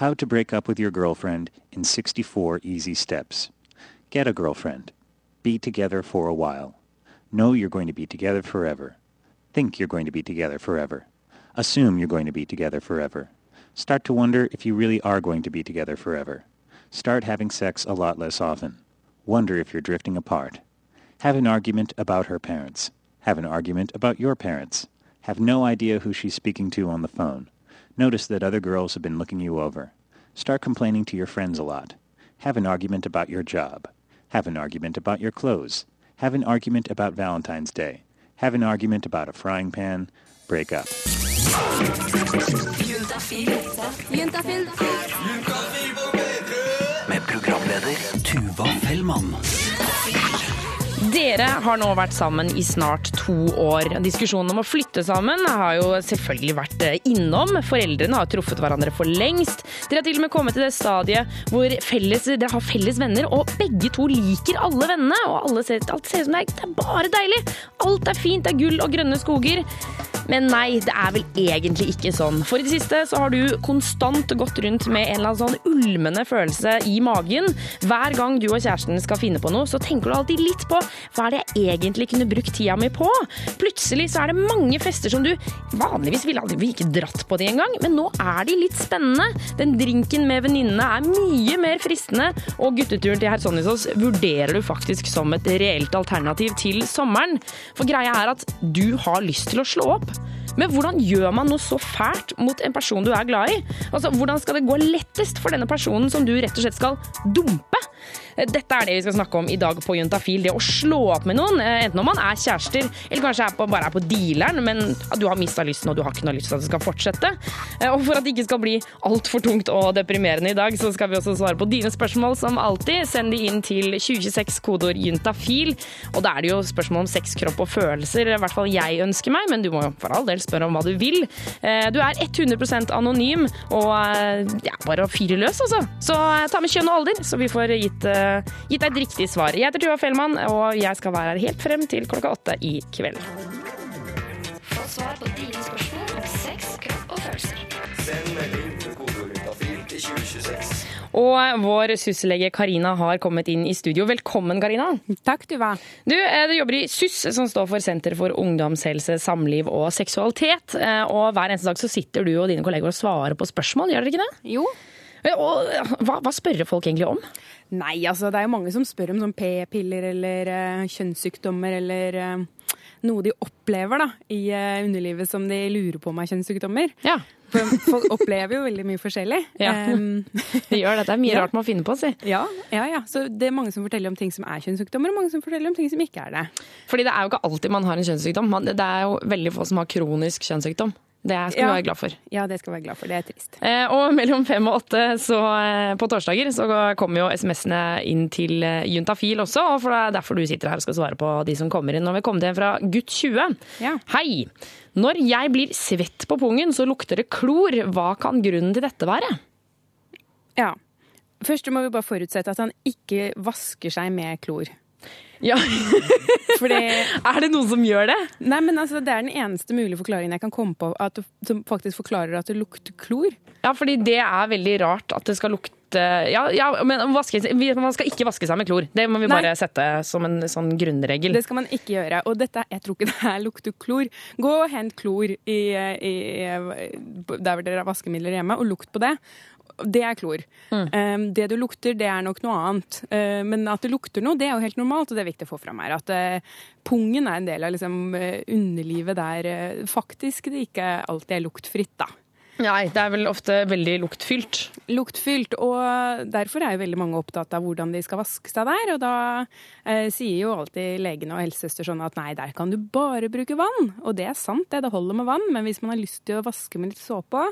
How to break up with your girlfriend in 64 easy steps. Get a girlfriend. Be together for a while. Know you're going to be together forever. Think you're going to be together forever. Assume you're going to be together forever. Start to wonder if you really are going to be together forever. Start having sex a lot less often. Wonder if you're drifting apart. Have an argument about her parents. Have an argument about your parents. Have no idea who she's speaking to on the phone. Notice that other girls have been looking you over. Start complaining to your friends a lot. Have an argument about your job. Have an argument about your clothes. Have an argument about Valentine's Day. Have an argument about a frying pan. Break up. Med programleder Tuva Fellmann. Dere har nå vært sammen i snart to år. Diskusjonen om å flytte sammen har jo selvfølgelig vært eh, innom. Foreldrene har truffet hverandre for lengst. Dere har til og med kommet til det stadiet hvor felles, dere har felles venner, og begge to liker alle vennene. Og alle ser, alt ser ut som det er, det er bare deilig. Alt er fint, det er gull og grønne skoger. Men nei, det er vel egentlig ikke sånn. For i det siste så har du konstant gått rundt med en eller annen sånn ulmende følelse i magen. Hver gang du og kjæresten skal finne på noe, så tenker du alltid litt på hva er det jeg egentlig kunne brukt tida mi på? Plutselig så er det mange fester som du vanligvis ville aldri ikke dratt på de engang, men nå er de litt spennende. Den drinken med venninnene er mye mer fristende, og gutteturen til herr Sonnisås vurderer du faktisk som et reelt alternativ til sommeren. For greia er at du har lyst til å slå opp. Men hvordan gjør man noe så fælt mot en person du er glad i? Altså, Hvordan skal det gå lettest for denne personen som du rett og slett skal dumpe? Dette er det vi skal snakke om i dag på Juntafil. Det å slå opp med noen, eh, enten om man er kjærester eller kanskje er på, bare er på dealeren, men du har mista lysten og du har ikke noe lyst til at det skal fortsette. Eh, Og for at det ikke skal bli altfor tungt og deprimerende i dag, så skal vi også svare på dine spørsmål som alltid. Send de inn til 2026 kodeord juntafil. Og da er det jo spørsmål om sex, kropp og følelser, i hvert fall jeg ønsker meg, men du må jo for all del spørre om hva du vil. Eh, Du er 100% anonym, og ja, bare å fyre løs, altså. Så ta med kjønn og alder, så vi får gitt, eh, gitt deg et riktig svar. Jeg heter Tuva Fellmann, og jeg skal være her helt frem til klokka åtte i kveld. Få svar på dine spørsmål om sex, kropp og følelser. Send melding til kodeorientafil til 2026. Og vår syslege Karina har kommet inn i studio. Velkommen, Karina. Takk, Tuva. Du, eh, du jobber i SYS, som står for Senter for ungdomshelse, samliv og seksualitet. Eh, Og hver eneste dag så sitter du og dine kolleger og svarer på spørsmål, gjør dere ikke det? Jo. Og hva, hva spør folk egentlig om? Nei, altså det er jo mange som spør om sånn p-piller eller uh, kjønnssykdommer eller uh, noe de opplever da, i uh, underlivet som de lurer på om er kjønnssykdommer. Ja, For folk opplever jo veldig mye forskjellig. Ja. um, det gjør det. Det er mye Ja. rart man finner på, si. ja, ja, ja. Så det er mange som forteller om ting som er kjønnssykdommer, og mange som forteller om ting som ikke er det. Fordi det er jo ikke alltid man har en kjønnssykdom. Det er jo veldig få som har kronisk kjønnssykdom. Det skal Ja. være glad for. Ja, det skal jeg være glad for. Det er trist. Eh, og mellom fem og åtte så, eh, på torsdager så kommer jo SMS-ene inn til eh, Juntafil også, og for det er derfor du sitter her og skal svare på de som kommer inn. Har vi kommet hjem fra gutt 20. Ja. Hei! Når jeg blir svett på pungen, så lukter det klor. Hva kan grunnen til dette være? Ja. Først må vi bare forutsette at han ikke vasker seg med klor. Ja, Fordi Er det noen som gjør det? Nei, men altså, Det er den eneste mulige forklaringen jeg kan komme på at, som faktisk forklarer at det lukter klor. Ja, fordi det er veldig rart at det skal lukte Ja, ja men vaske, man skal ikke vaske seg med klor. Det må vi Nei. bare sette som en sånn grunnregel. Det skal man ikke gjøre. Og dette, jeg tror ikke det her lukter klor. Gå og hent klor i, i, der hvor dere har vaskemidler hjemme, og lukt på det. Det er klor. Um, det du lukter, det er nok noe annet. Uh, men at det lukter noe, det er jo helt normalt, og det er viktig å få fram her. At uh, pungen er en del av liksom, uh, underlivet der uh, faktisk det ikke alltid er luktfritt, da. Nei, det er vel ofte veldig luktfylt. luktfylt, og derfor er jo veldig mange opptatt av hvordan de skal vaske seg der. Og da eh, sier jo alltid legene og helsesøster sånn at nei, der kan du bare bruke vann. Og det er sant, det, det holder med vann, men hvis man har lyst til å vaske med litt såpe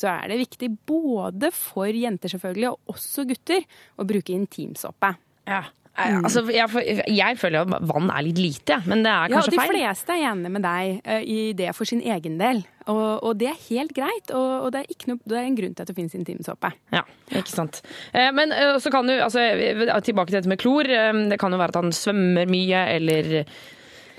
så er det viktig både for jenter selvfølgelig, og også gutter, å bruke intimsåpe. Ja. Altså, jeg, jeg føler at vann er litt lite, men det er Ja, og kanskje de feil. fleste er enige med deg eh, i det for sin egen del. Og, og det er helt greit, og, og det, er ikke noe, det er en grunn til at det finnes intimsåpe. Ja, ikke sant. Eh, Men eh, så kan du, altså, tilbake til dette med klor. Det kan jo være at han svømmer mye, eller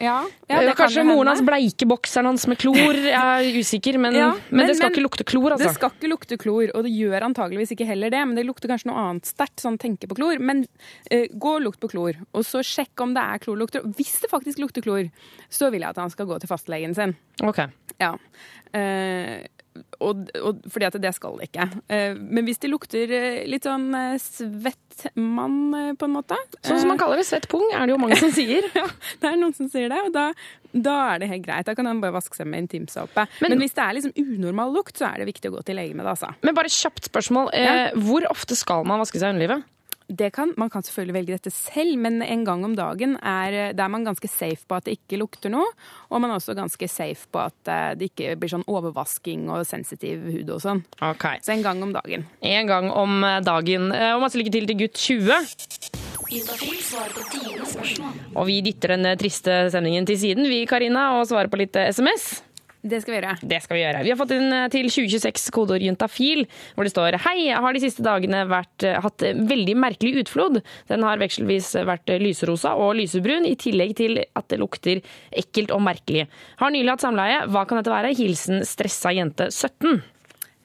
Ja, ja, Eh, Kanskje moren hende. hans bleiker bokseren hans med klor. Jeg er usikker, men, Ja, men, men- det skal men- ikke lukte klor, altså. Det skal ikke lukte klor, og det gjør antageligvis ikke heller det, men det lukter kanskje noe annet sterkt, sånn tenke på klor. Men uh, gå og lukt på klor, og så sjekk om det er klorlukter. Hvis det faktisk lukter klor, så vil jeg at han skal gå til fastlegen sin. Ok. Ja. Eh, og, og, fordi at det skal det ikke. Eh, men hvis det lukter eh, litt sånn eh, svett mann, på en måte Sånn som man kaller det, svett pung, er det jo mange som sier. ja, det er noen som sier det, og da, da er det helt greit. Da kan han bare vaske seg med intimsåpe. Men- Men, hvis det er liksom unormal lukt, så er det viktig å gå til lege med det, altså. Men bare kjapt spørsmål. Ja. hvor ofte skal man vaske seg i underlivet? Det kan, man kan selvfølgelig velge dette selv, men en gang om dagen er, da er man ganske safe på at det ikke lukter noe. Og man er også ganske safe på at eh, det ikke blir sånn overvasking og sensitiv hud og sånn. Okay. Så en gang om dagen. En gang om eh, dagen. Eh, Og masse lykke til til gutt 20. Juntafil svarer på dine spørsmål. Og vi dytter den eh, triste stemningen til siden, vi Karina, og svarer på litt eh, SMS. Det skal vi gjøre. Det skal vi gjøre. Vi har fått inn eh, til 2026 kodeord juntafil, hvor det står Hei, jeg har de siste dagene vært, eh, hatt eh, veldig merkelig utflod. Den har vekselvis vært lyserosa og lysebrun, i tillegg til at det lukter ekkelt og merkelig. Har nylig hatt samleie. Hva kan dette være? Hilsen stressa jente 17.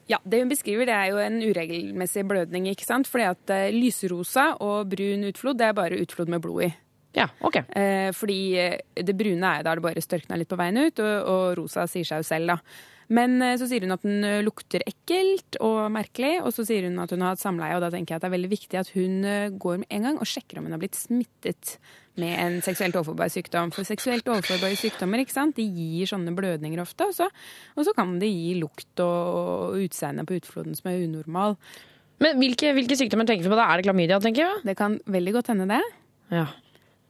Ja, Det hun beskriver, det er jo en uregelmessig blødning. ikke sant? Fordi at lyserosa og brun utflod, det er bare utflod med blod i. Ja, OK. Eh, fordi eh, det brune er da det bare størkna litt på veien ut, og, og rosa sier seg jo selv, da. Men eh, så sier hun at den eh, lukter ekkelt og merkelig, og så sier hun at hun har hatt samleie, og da tenker jeg at det er veldig viktig at hun går med en gang og sjekker om hun har blitt smittet med en seksuelt overførbar sykdom. For seksuelt overførbare sykdommer ikke sant? De gir sånne blødninger ofte, og så, og så kan de gi lukt og, og utseende på utfloden som er unormal. Men hvilke, hvilke sykdommer tenker du på da? Er det klamydia, tenker jeg? Det kan veldig godt hende det. Ja.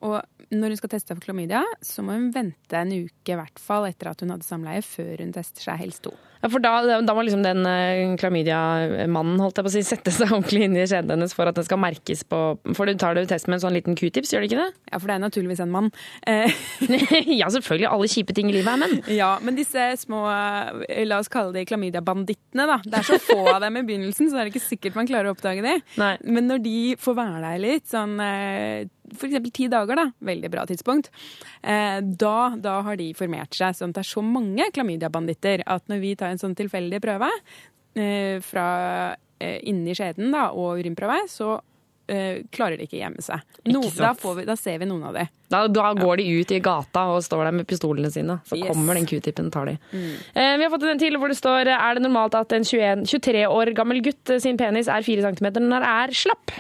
Og når hun skal teste for klamydia, så må hun vente en uke i hvert fall etter at hun hadde samleie, før hun tester seg helst to. Ja, for da, da må liksom den eh, klamydia-mannen holdt jeg på å si, sette seg ordentlig inn i skjeden hennes for at den skal merkes på For du tar det test med en sånn liten q-tips, gjør du ikke det? Ja, for det er naturligvis en mann. Eh, ja, selvfølgelig. Alle kjipe ting i livet er menn. ja, men disse små, eh, la oss kalle de klamydia-bandittene, da. Det er så få av dem i begynnelsen, så det er ikke sikkert man klarer å oppdage de. Nei. Men når de får være der litt, sånn eksempel ti dager, da, veldig bra tidspunkt, eh, da, da har de formert seg sånn at det er så mange klamydia-banditter at når vi tar en sånn tilfeldig prøve eh, fra eh, inni skjeden da, og urinprøve, så eh, klarer de ikke å gjemme seg. No, da, får vi, da ser vi noen av de. Da, da går de ut i gata og står der med pistolene sine. Så Yes. kommer den q-tippen og tar de. Eh, vi har fått en til hvor det står Er det normalt at en 21, 23 år gammel gutt sin penis er 4 cm når er slapp?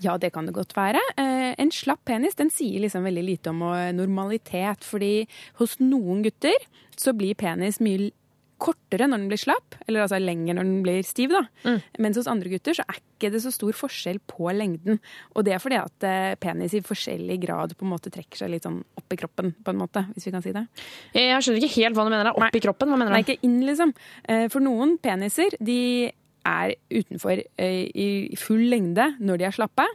Ja, det kan det godt være. Eh, en slapp penis den sier liksom veldig lite om eh, normalitet. Fordi hos noen gutter så blir penis mye kortere når den blir slapp, eller altså lenger når den blir stiv. da. Mens hos andre gutter så er ikke det så stor forskjell på lengden. Og det er fordi at eh, penis i forskjellig grad på en måte trekker seg litt sånn opp i kroppen, på en måte, hvis vi kan si det. Jeg skjønner ikke helt hva du mener. Opp i kroppen? Hva mener du? Nei, ikke inn, liksom. For noen peniser, de er utenfor eh, i full lengde når de er slappe.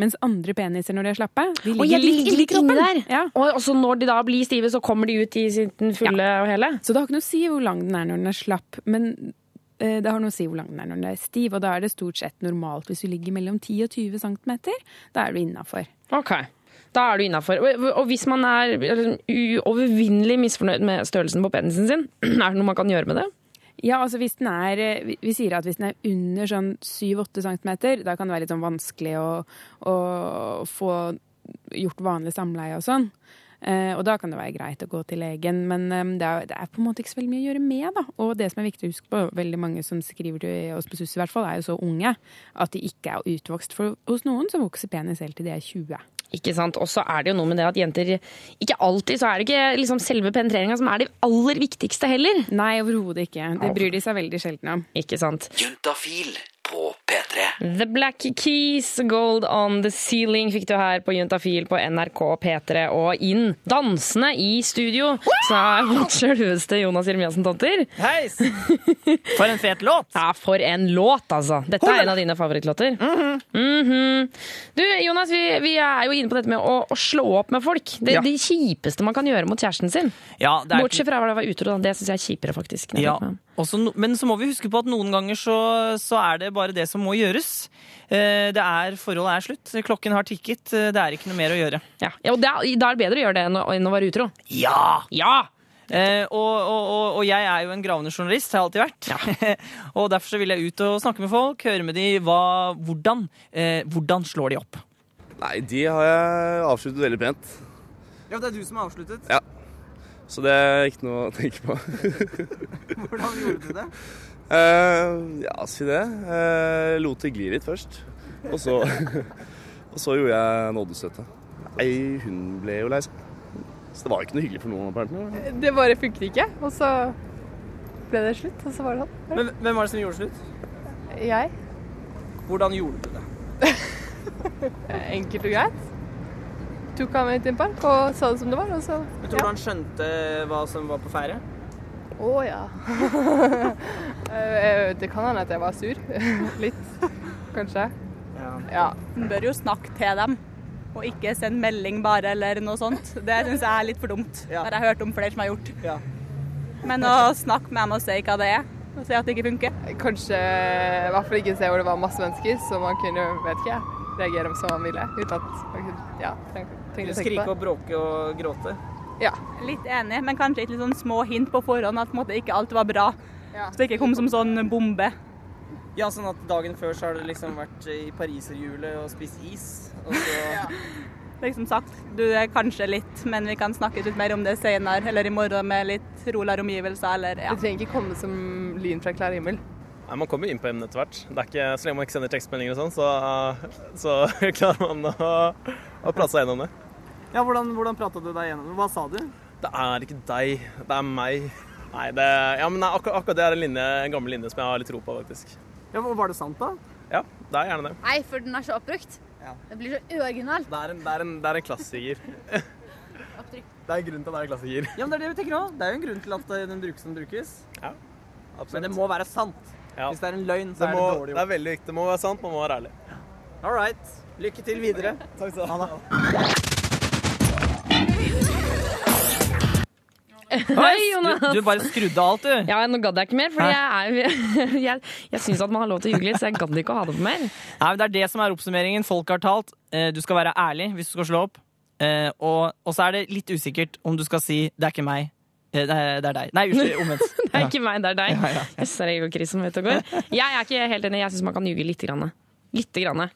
Mens andre peniser når de er slappe, de ligger ja, de ligger inni der. Ja. Og, og så når de da blir stive, så kommer de ut i sin fulle og hele? Så det har ikke noe å si hvor lang den er når den er slapp, men eh, det har noe å si hvor lang den er når den er stiv. Og da er det stort sett normalt hvis du ligger mellom 10 og 20 cm. Da er du innafor. Ok. Da er du innafor. Og, og hvis man er uovervinnelig misfornøyd med størrelsen på penisen sin, er det noe man kan gjøre med det? Ja, altså hvis den er eh, Vi, sier at hvis den er under sånn 7-8 cm, da kan det være litt sånn vanskelig å, å få gjort vanlig samleie og sånn. Eh, og da kan det være greit å gå til legen, men eh, det, er, det er på en måte ikke så veldig mye å gjøre med. da. Og det som er viktig å huske på, veldig mange som skriver til oss på SUS i hvert fall, er jo så unge at de ikke er utvokst. For hos noen så vokser penis helt til de er 20. Ikke sant? Og så er det jo noe med det at jenter Ikke alltid så er det ikke liksom selve penetreringa som er det aller viktigste heller. Nei, overhodet ikke. Det bryr de seg veldig sjelden om. Ikke sant? Juntafil på P3. The Black Keys, Gold on the Ceiling fikk du her på Juntafil på NRK P3. Og inn dansende i studio så er vårt sjølveste Jonas Jeremiassen Tonter. Heis! For en fet låt! Ja, for en låt, altså. Dette er en av dine favorittlåter. Mhm. Du, Jonas, vi, vi er jo inne på dette med å, å slå opp med folk. Det, Ja. det kjipeste man kan gjøre mot kjæresten sin. Ja, det er Bortsett fra å være utro, da. Det syns jeg er kjipere, faktisk. Ja, no, men så må vi huske på at noen ganger så, så er det bare bare det som må gjøres. Eh, Det er, Forholdet er slutt. Klokken har tikket. Eh, Det er ikke noe mer å gjøre. Ja, ja og Da er det bedre å gjøre det enn å, enn å være utro. Ja! Ja! Eh, og, og, og, og jeg er jo en gravende journalist, har jeg alltid vært. og derfor så vil jeg ut og snakke med folk, høre med de hva, hvordan, eh, hvordan slår de opp. Nei, de har jeg avsluttet veldig pent. Ja, det er du som har avsluttet. Ja. Så det er ikke noe å tenke på. Hvordan gjorde du det? Eh, ja, si det. Uh, lot det gli litt først. Og så, og så gjorde jeg nådestøtte. Nei, hun ble jo lei seg. Så det var ikke noe hyggelig for noen av partene. Det bare funket ikke, og så ble det slutt, og så var det sånn. Men, hvem var det som gjorde slutt? Jeg, Hvordan gjorde du det? enkelt og greit, tok han med til en park og sa det som det var, og så Men tror du han skjønte hva som var på ferde. Å ja. Eh, det kan hende at jeg var sur. Litt, kanskje. Ja. Man bør jo snakke til dem, og ikke sende melding bare eller noe sånt. Det syns jeg er litt for dumt. Det har jeg hørt om flere som har gjort. Ja. Men å snakke med dem og si hva det er, og si at det ikke funker. Kanskje i hvert fall ikke se hvor det var masse mennesker, så man kunne, vet ikke jeg, reagere som man ville. Uten at man kunne, ja, trengte å tenke Skrike og bråke og gråte. Ja. Litt enig, men kanskje litt sånn små hint på forhånd at på en måte ikke alt var bra. Ja. Så det ikke kom som sånn bombe. Ja, sånn at dagen før så har du liksom vært i pariserhjulet og spist is. Og så Liksom sagt, du er kanskje litt, men vi kan snakke litt mer om det senere, eller i morgen med litt roligere omgivelser, eller ja. Det trenger ikke komme som lyn fra klar himmel. Nei, Man kommer jo inn på emnet etter hvert. Det er ikke, så lenge man ikke sender tekstmeldinger og sånn, så, så klarer man å, å prate seg gjennom det. Ja, hvordan, hvordan prata du deg gjennom? Hva sa du? Det er ikke deg, det er meg. Nei, det, ja, men nei, akkurat, akkurat det er en, linje, en gammel linje som jeg har litt tro på, faktisk. Ja, Var det sant, da? Ja, det er gjerne det. Nei, for den er så oppbrukt. Ja. Det blir så uoriginalt. Det er en, det er en, det er en klassiker. Det er en grunn til at det er en klassiker. Ja, men Det er det vi tenker òg. Det er jo en grunn til at eh, den brukes som den brukes. Ja, absolutt. Men det må være sant. Ja. Hvis det er en løgn, så Det, er må, det dårlig det er veldig viktig. Det må være sant, man må være ærlig. All right. Lykke til videre. Takk skal du ha. Hei, Jonas! Du, du bare skrudde av alt, du. Ja, nå gadd jeg ikke mer, for jeg, er- jeg, jeg syns at man har lov til å ljuge litt, så jeg gadd ikke å ha det på mer. Nei, men Det er det som er oppsummeringen. Folk har talt. Eh, Du skal være ærlig hvis du skal slå opp. Eh, Og, og så er det litt usikkert om du skal si 'det er ikke meg', eh, det er, det er deg. Nei, unnskyld, omvendt. Det er ikke meg, det er deg. Ja, ja, ja. Vet går. Jeg er ikke helt enig. Jeg syns man kan ljuge lite grann. Lite grann.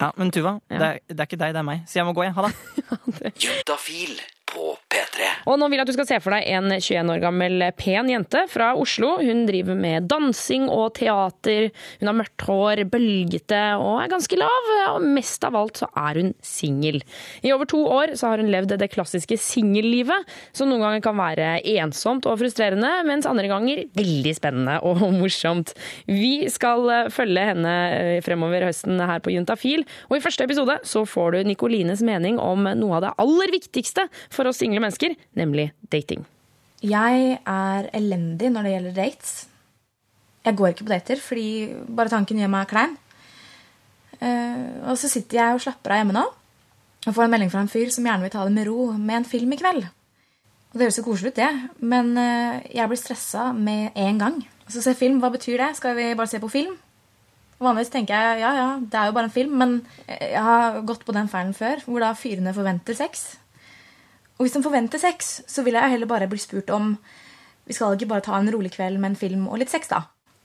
Ja, Men Tuva, Ja. det, er, det er ikke deg, det er meg. Så jeg må gå, jeg. Ha det. På P3. Og nå vil jeg at du skal se for deg en 21 år gammel pen jente fra Oslo. Hun driver med dansing og teater. Hun har mørkt hår, bølgete og er ganske lav. Og mest av alt så er hun singel. I over to år så har hun levd det klassiske singellivet, som noen ganger kan være ensomt og frustrerende, mens andre ganger veldig spennende og morsomt. Vi skal følge henne eh, fremover høsten her på Juntafil, og i første episode så får du Nicolines mening om noe av det aller viktigste for oss single mennesker, nemlig dating. Jeg er elendig når det gjelder dates. Jeg går ikke på dater fordi bare tanken gjør meg klein. Eh, og så sitter jeg og slapper av hjemme nå og får en melding fra en fyr som gjerne vil ta det med ro med en film i kveld. Og Det høres jo koselig ut, det, men eh, jeg blir stressa med en gang. Så se film, hva betyr det? Skal vi bare se på film? Vanligvis tenker jeg ja, ja, det er jo bare en film, men eh, jeg har gått på den feilen før, hvor da fyrene forventer sex. Og hvis de forventer sex, så vil jeg heller bare bli spurt om vi skal ikke bare ta en rolig kveld med en film og litt sex, da.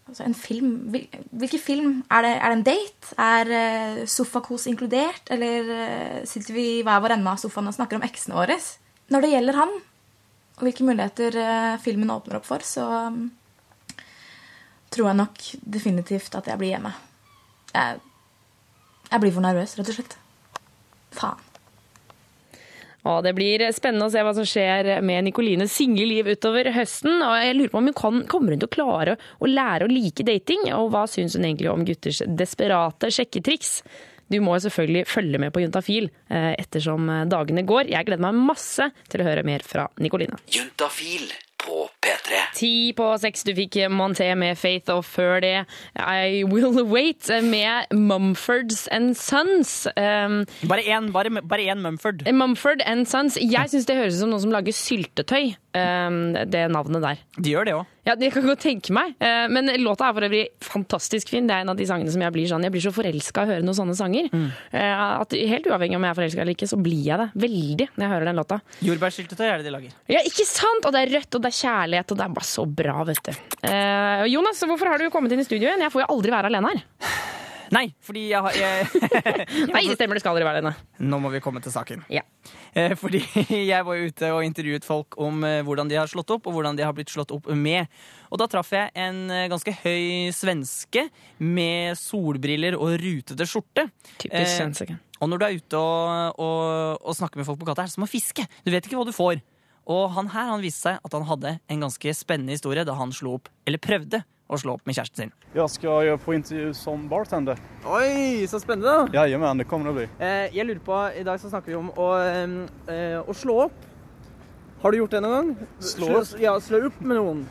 Altså en film, hvil- Hvilken film? Er det, er det en date? Er uh, sofakos inkludert? Eller eh, sitter vi i hver vår ende av sofaen og snakker om eksene våre? Når det gjelder han, og hvilke muligheter eh, filmen åpner opp for, så tror jeg nok definitivt at jeg blir hjemme. Jeg, jeg blir for nervøs, rett og slett. Faen. Og det blir spennende å se hva som skjer med Nicolines single liv utover høsten. Og jeg lurer på om hun kan, kommer hun til å klare å lære å like dating? Og hva syns hun egentlig om gutters desperate sjekketriks? Du må selvfølgelig følge med på Juntafil eh, ettersom dagene går. Jeg gleder meg masse til å høre mer fra Nicoline. Juntafil på P3. Ti på seks, du fikk Monté med Faith, og før det I Will Wait med Mumfords and Sons. Um, Bare én bare, bare én Mumford. Mumford and Sons. Jeg syns det høres ut som noen som lager syltetøy, um, det navnet der. De gjør det òg. Ja, Det kan jeg godt tenke meg. Eh, Men låta er for øvrig fantastisk fin. Det er en av de sangene som jeg blir sånn Jeg blir så forelska av å høre noen sånne sanger. Mm. At Helt uavhengig om jeg er forelska eller ikke, så blir jeg det veldig når jeg hører den låta. Jordbærsyltetøy er det de lager. Ja, ikke sant? Og det er rødt, og det er kjærlighet, og det er bare så bra, vet du. Eh, Jonas, hvorfor har du kommet inn i studio igjen? Jeg får jo aldri være alene her. Nei, fordi jeg har jeg, Nei, det stemmer, det skal aldri være denne Nå må vi komme til saken. Ja. Eh, Fordi jeg var ute og intervjuet folk om eh, hvordan de har slått opp, og hvordan de har blitt slått opp med. Og da traff jeg en eh, ganske høy svenske med solbriller og rutete skjorte. Typisk Eh, svenske. Og når du er ute og, og, og snakker med folk på gata, er det som å fiske. Du vet ikke hva du får. Og han her han viste seg at han hadde en ganske spennende historie da han slo opp, eller prøvde å slå opp med kjæresten sin. Jeg skal gjøre på intervju som bartender. Oi, så spennende da! Jajamän, det kommer det bli. Eh, jeg lurer på, I dag så snakker vi om å, eh, å slå opp. Har du gjort det noen gang? Slå opp? Ja, slå opp med noen.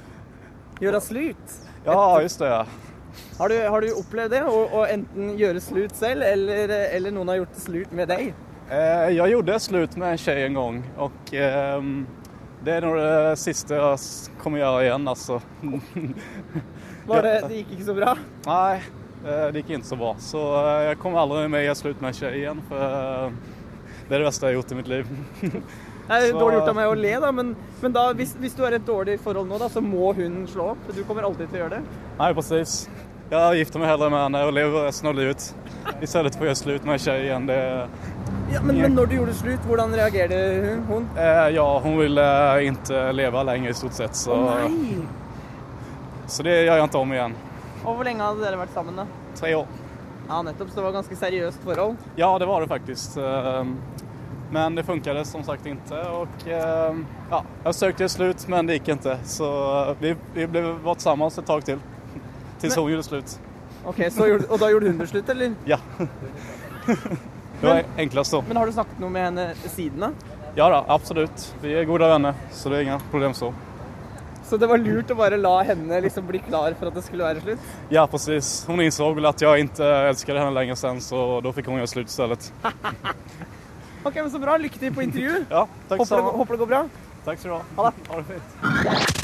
Gjøre slut. Ja, just det. Har du, har du opplevd det? Å, å enten gjøre slut selv, eller, eller noen har gjort slut med deg? Eh, jag gjorde slut med en jente en gang. och det noe av det siste jag s- kommer gjøre igjen, altså. Var det, det gikk ikke så bra? Nej, eh, det gikk ikke så bra. Så jeg jag kommer aldri med en tjej igjen, for eh, det er det verste jeg har gjort i mitt liv. Det er dårlig gjort av meg å le, da, men, men da, hvis, hvis du er i et dårlig forhold nå, da, så må hun slå opp. Du kommer alltid til å gjøre det. Nei, precis. Jeg gifter meg heller med henne og lever resten av livet i stedet for å gjøre slutt med en tjej igjen, Det, Ja, men, men når du gjorde slutt, hvordan reagerte hun? hun? eh, ja, hun ville ikke leve lenger i stort sett. Så, oh, nei! så det gjør jeg ikke om igjen. Og hvor lenge hadde dere vært sammen, da? Tre år. Ja, nettopp. Så det var ganske seriøst forhold. Ja, det var det faktiskt. Ehm, Men det funket som sagt ikke. och ehm, ja, jeg søkte slutt, slut men det gikk ikke. Så eh, vi, vi ble vært sammen et tag til. Til Men- hun gjorde slutt. Ok, så gjorde, Og da gjorde hun det slutt, eller? Ja. det var men, enklest, da. Men har du snakket noe med henne siden, da? Ja da, absolutt. Vi er gode venner, så det er ingen problem så. Så det var lurt å bare la henne liksom bli klar for at det skulle være slutt? Ja, precis. Hon insåg väl att jag inte älskade henne längre sen så då fick hon göra slut istället. Ok, men Så bra. Lykke til på intervju. Ja, tack håper, det, håper det går bra. Takk skal du ha. Ha det. Ha det fint.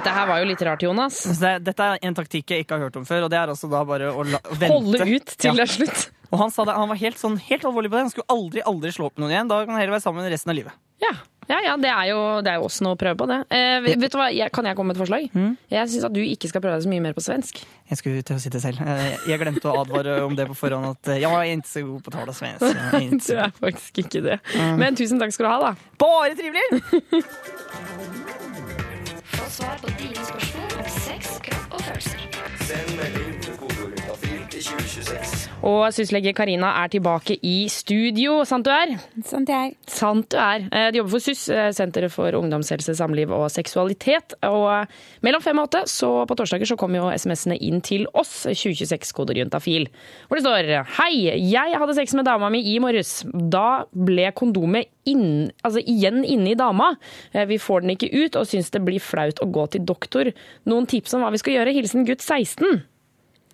Dette her var jo litt rart, Jonas. Det, dette er en taktikk jeg ikke har hørt om før, og det er altså da bare å la, vente. Holde ut til det er slutt. Og han sa det, han var helt, sånn, helt alvorlig på det. Han skulle aldri aldri slå opp med noen igjen. Da kan han heller være sammen resten av livet. Ja, ja, ja det, er jo, det er jo også noe å prøve på, det. Eh, vet du hva, jeg, Kan jeg komme med et forslag? Jeg syns at du ikke skal prøve deg så mye mer på svensk. Jeg skulle til å si det selv. Eh, Jeg glemte å advare om det på forhånd. At eh, jeg er ikke så god på å tale svensk. Du er faktisk ikke det. Men tusen takk skal du ha, da. Bare trivelig! Få svar på Og syslege Karina er tilbake i studio. Sant du er? Sant jeg. Sant du er. Du De jobber for SUS, eh, Senteret for ungdomshelse, samliv og seksualitet. Og eh, mellom fem og åtte, så på torsdager, så kommer jo SMS-ene inn til oss, 2026 kodejuntafil. Hvor det står Hei, jeg hadde sex med dama mi i morges. Da ble kondomet inn, altså igjen inne i dama. Eh, Vi får den ikke ut og syns det blir flaut å gå til doktor. Noen tips om hva vi skal gjøre? Hilsen gutt 16.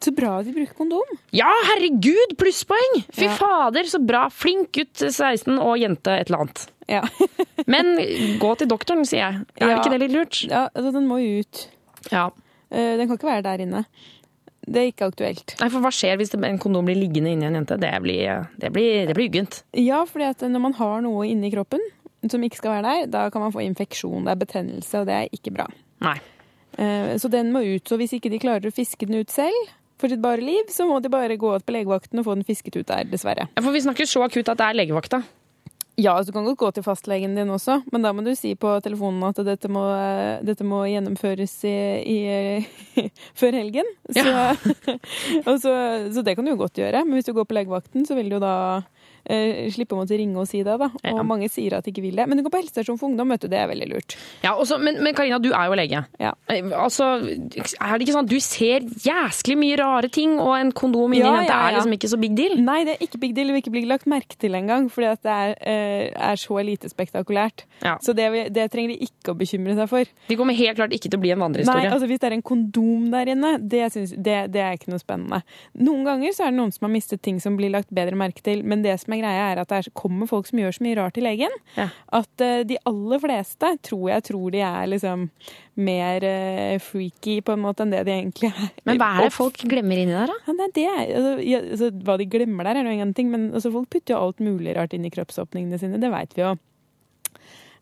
Så bra at de bruker kondom. Ja, herregud, plusspoeng! Fy Ja. fader, så bra. Flink gutt 16 og jente et eller annet. Ja. Men gå til doktoren, sier jeg. Er Ja. ikke det litt lurt? Ja, altså, den må jo ut. Ja. Eh, Den kan ikke være der inne. Det er ikke aktuelt. Nei, for hva skjer hvis en kondom blir liggende inni en jente? Det blir, det blir, det blir uggent. Ja, fordi at når man har noe inni kroppen som ikke skal være der, da kan man få infeksjon, det er betennelse, og det er ikke bra. Nei. Eh, Så den må ut. Så hvis ikke de klarer å fiske den ut selv for sitt bare liv, så må de bare gå ut på legevakten og få den fisket ut der, dessverre. Ja, For vi snakker så akutt at det er legevakta. Ja, altså, du kan godt gå til fastlegen din også, men da må du si på telefonen at dette må, dette må gjennomføres i, i, før helgen. Så, og så, så det kan du jo godt gjøre, men hvis du går på legevakten, så vil du jo da eh, slippe å måtte ringe og si det. da. Og mange sier at de ikke vil det. Men du går på helsestasjon for ungdom, vet du, det er veldig lurt. Ja, også, men, men Karina, du er jo lege. Ja. Eh, Altså, er det ikke sånn at du ser jæsklig mye rare ting, og en kondom inni Ja, en jente ja, ja. er liksom ikke så big deal? Nei, det er ikke big deal. Det vil ikke bli lagt merke til engang, fordi at det er, eh, er så lite spektakulært. Ja. Så det, det trenger de ikke å bekymre seg for. De kommer helt klart ikke til å bli en Nei, vandrehistorie. altså Hvis det er en kondom der inne, det, synes, det, det er ikke noe spennende. Noen ganger så er det noen som har mistet ting som blir lagt bedre merke til, men det som er er greia, er at det er, kommer folk som gjør så mye rart til legen. At uh, de aller fleste tror jeg tror de er liksom mer uh, freaky på en måte enn det de egentlig er. Men hva er det folk glemmer inni der, da? Ja, nei, det altså, ja, altså, hva de glemmer der, er nå en ting, men altså, folk putter jo alt mulig rart inn i kroppsåpningene sine. Det veit vi jo.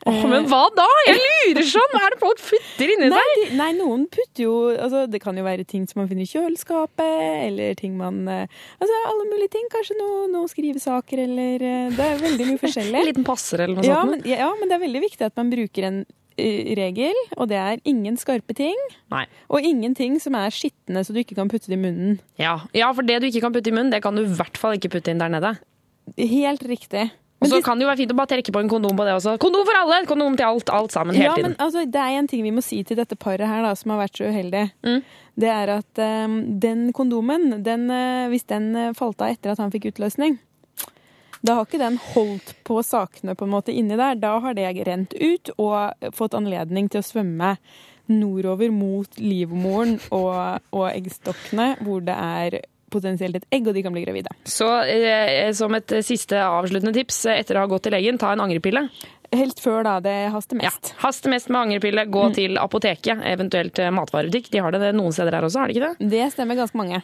Åh, men hva da? Jeg lurer sånn! Hva er det folk putter inni nei, seg? de, nei, noen putter jo altså, Det kan jo være ting som man finner i kjøleskapet, eller ting man eh, Altså alle mulige ting. Kanskje noe- noen skrivesaker, eller eh, Det er veldig mye forskjellig. En liten passer eller noe ja, sånt? Men, ja, men det er veldig viktig at man bruker en eh, regel, og det er ingen skarpe ting. Nei. Og ingenting som er skitne så du ikke kan putte det i munnen. Ja. ja, for det du ikke kan putte i munnen, det kan du i hvert fall ikke putte inn der nede. Helt riktig. Og så kan det jo være fint å bare trekke på en kondom på det også. Kondom for alle! Kondom til alt, alt sammen hele ja, tiden. men altså, det er en ting vi må si til dette paret her da, som har vært så uheldig. Mm. Det er at um, den kondomen, den, uh, hvis den eh, falt av etter at han fikk utløsning, da har ikke den holdt på sakene på en måte inni der. Da har det rent ut og fått anledning til å svømme nordover mot livmoren og, og eggstokkene, hvor det er potensielt et egg, og de kan bli gravide. Så eh, som et siste avsluttende tips etter å ha gått til legen, ta en angrepille. Helt før da, det haster mest. Ja, haster mest med angrepille. Gå til apoteket, eventuelt eh, matvarebutikk. De har det noen steder her også, har de ikke det? Det stemmer ganske mange.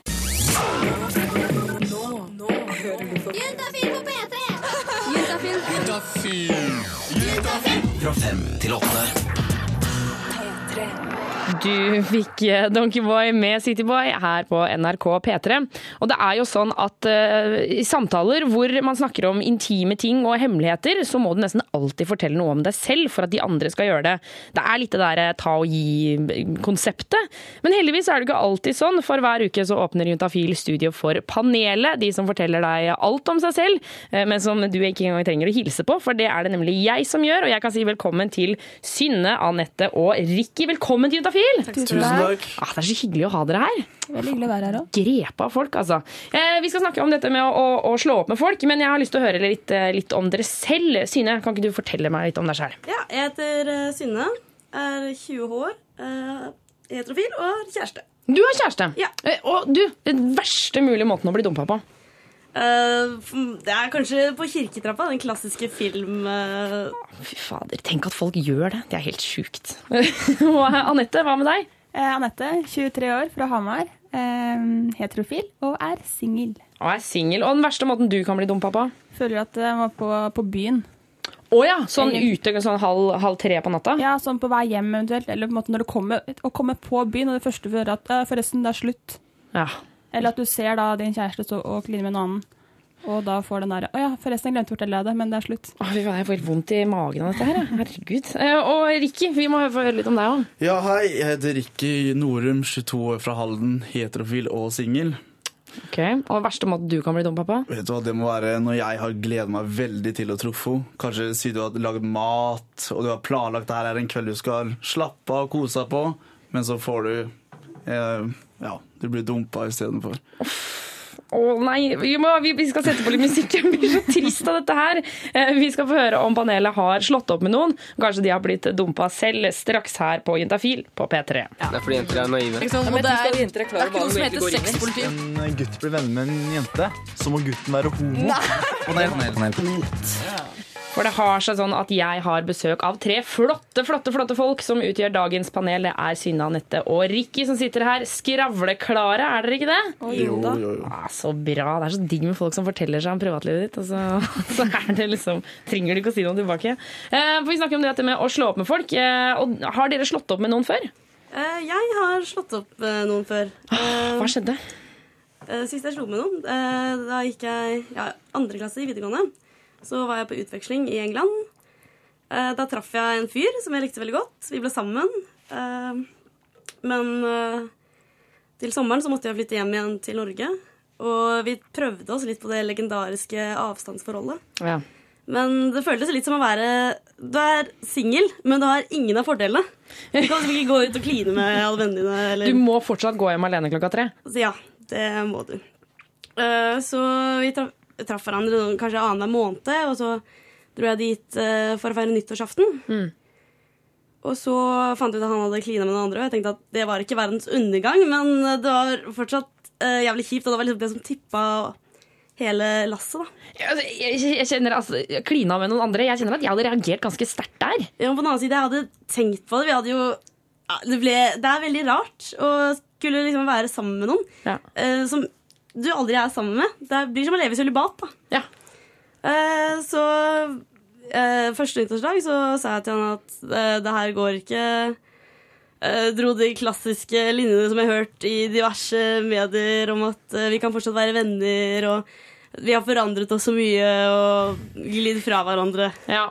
Fra fem til åtte. Du fikk eh, Donkeyboy med Cityboy her på NRK P3. Og det er jo sånn at uh, i samtaler hvor man snakker om intime ting og hemmeligheter, så må du nesten alltid fortelle noe om deg selv for at de andre skal gjøre det. Det er litt det der eh, ta og gi-konseptet. Men heldigvis er det ikke alltid sånn, for hver uke så åpner Juntafil studio for panelet. De som forteller deg alt om seg selv, men som du ikke engang trenger å hilse på, for det er det nemlig jeg som gjør. Og jeg kan si velkommen til Synne, Anette og Ricky. Velkommen til Juntafil! Tusen takk. Ah, det er så hyggelig å ha dere her. Veldig hyggelig å være her òg. Grepa folk, altså. Eh, vi skal snakke om dette med å, å, å slå opp med folk, men jeg har lyst til å høre litt, eh, litt om dere selv. Syne, kan ikke du fortelle meg litt om deg selv? Ja, jeg heter eh, Synne, er 20 år, eh, heterofil og kjæreste. Du har kjæreste. Ja. og du, den verste mulige måten å bli dumpa på. Eh, det er kanskje på kirketrappa, den klassiske film... eh, Fy fader, tenk at folk gjør det. Det er helt sjukt. og Anette, hva med deg? Eh, Anette, 23 år, fra Hamar. Eh, heterofil og er singel. Og er singel. Og den verste måten du kan bli dumpa på? Føler at jeg var på, på byen. Å ja, sånn ute sånn halv, halv tre på natta? Ja, sånn på vei hjem eventuelt. Eller på en måte når du kommer, kommer på byen, og det første du hører at forresten, det er slutt. Ja. Eller at du ser da din kjæreste stå og kline med en annen. Og da får den derre Å ja, forresten, jeg glemte å fortelle deg det, men det er slutt. Å, fy faen, jeg får helt vondt i magen av dette her. Herregud. Eh, Og Ricky, vi må få høre litt om deg òg. Ja, hei. Jeg heter Ricky Norum, 22 år fra Halden, heterofil og singel. Ok, Og verste måte du kan bli dumpa på? Vet du hva, Det må være når jeg har gledet meg veldig til å truffe henne. Kanskje si du har lagd mat, og du har planlagt det her er en kveld du skal slappe av og kose deg på, men så får du eh, Ja, du blir dumpa istedenfor. Å nei, vi, må, vi, vi skal sette på litt musikk. Jeg blir så trist av dette her. Eh, Vi skal få høre om panelet har slått opp med noen. Kanskje de har blitt dumpa selv straks her på Jentafil på P3. Det er fordi jenter er naive. Ikke sant? Det er, det er ikke noe som heter sexpoliti. En gutt blir venner med en jente, så må gutten være homo. For det har seg sånn at jeg har besøk av tre flotte, flotte flotte folk som utgjør dagens panel. Det er Synne, Anette og Ricky som sitter her. Skravleklare, er dere ikke det? Jo, jo, jo. Ah, så bra. Det er så digg med folk som forteller seg om privatlivet ditt. Og så, så er det liksom, trenger du ikke å si noe tilbake. Eh, for Vi snakker om dette med å slå opp med folk. Eh, og Har dere slått opp med noen før? eh, jeg har slått opp eh, noen før. Eh, Hva skjedde? eh, sist jeg slo med noen, eh, da gikk jeg ja, andre klasse i videregående. Så var jeg på utveksling i England. Eh, da traff jeg en fyr som jeg likte veldig godt. Vi ble sammen. Eh, men eh, til sommeren så måtte jeg flytte hjem igjen til Norge. Og vi prøvde oss litt på det legendariske avstandsforholdet. Ja. Men det føltes litt som å være Du er singel, men du har ingen av fordelene. Du kan ikke gå ut og kline med alle vennene dine. Eller... Du må fortsatt gå hjem alene klokka tre. Så ja, det må du. Så vi traff, traff hverandre kanskje annenhver måned, og så dro jeg dit eh, for å feire nyttårsaften. Og så fant jeg ut at han hadde klina med noen andre, og jeg tenkte at det var ikke verdens undergang, men det var fortsatt uh, jævlig kjipt, og det var liksom det som tippa hele lasset, da. Altså, jeg, jeg kjenner altså, Klina med noen andre. Jeg kjenner at jeg hadde reagert ganske sterkt der. Ja, men på den annen side, jeg hadde tenkt på det. Vi hadde jo ja, det, ble, det er veldig rart å skulle liksom være sammen med noen eh, som du aldri er sammen med. Det blir som å leve i sølibat, da. Eh, så eh, første nyttårsdag så sa jeg til han at eh, det her går ikke. Eh, dro de klassiske linjene som jeg har hørt i diverse medier om at eh, vi kan fortsatt være venner, og vi har forandret oss så mye og glidd fra hverandre. Ja.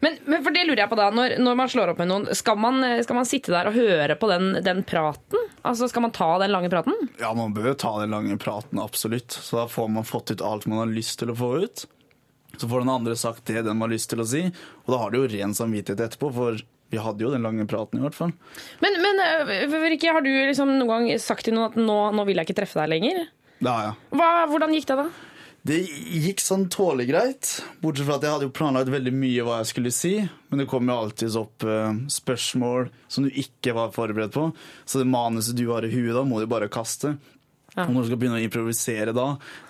Men, men for det lurer jeg på da, når, når man slår opp med noen, skal man, skal man sitte der og høre på den, den praten? Altså Skal man ta den lange praten? Ja, man bør ta den lange praten, absolutt. Så da får man fått ut alt man har lyst til å få ut. Så får den andre sagt det den har lyst til å si, og da har du jo ren samvittighet etterpå, for vi hadde jo den lange praten i hvert fall. Men, men øh, Rikke, har du liksom noen gang sagt til noen at nå, nå vil jeg ikke treffe deg lenger? Det har Hva, hvordan gikk det da? Det gikk sånn tålelig greit, bortsett fra at jeg hadde jo planlagt veldig mye hva jeg skulle si, men det kom jo alltids opp eh, spørsmål som du ikke var forberedt på. Så det manuset du har i huet da, må du bare kaste. Og når du skal begynne å improvisere da,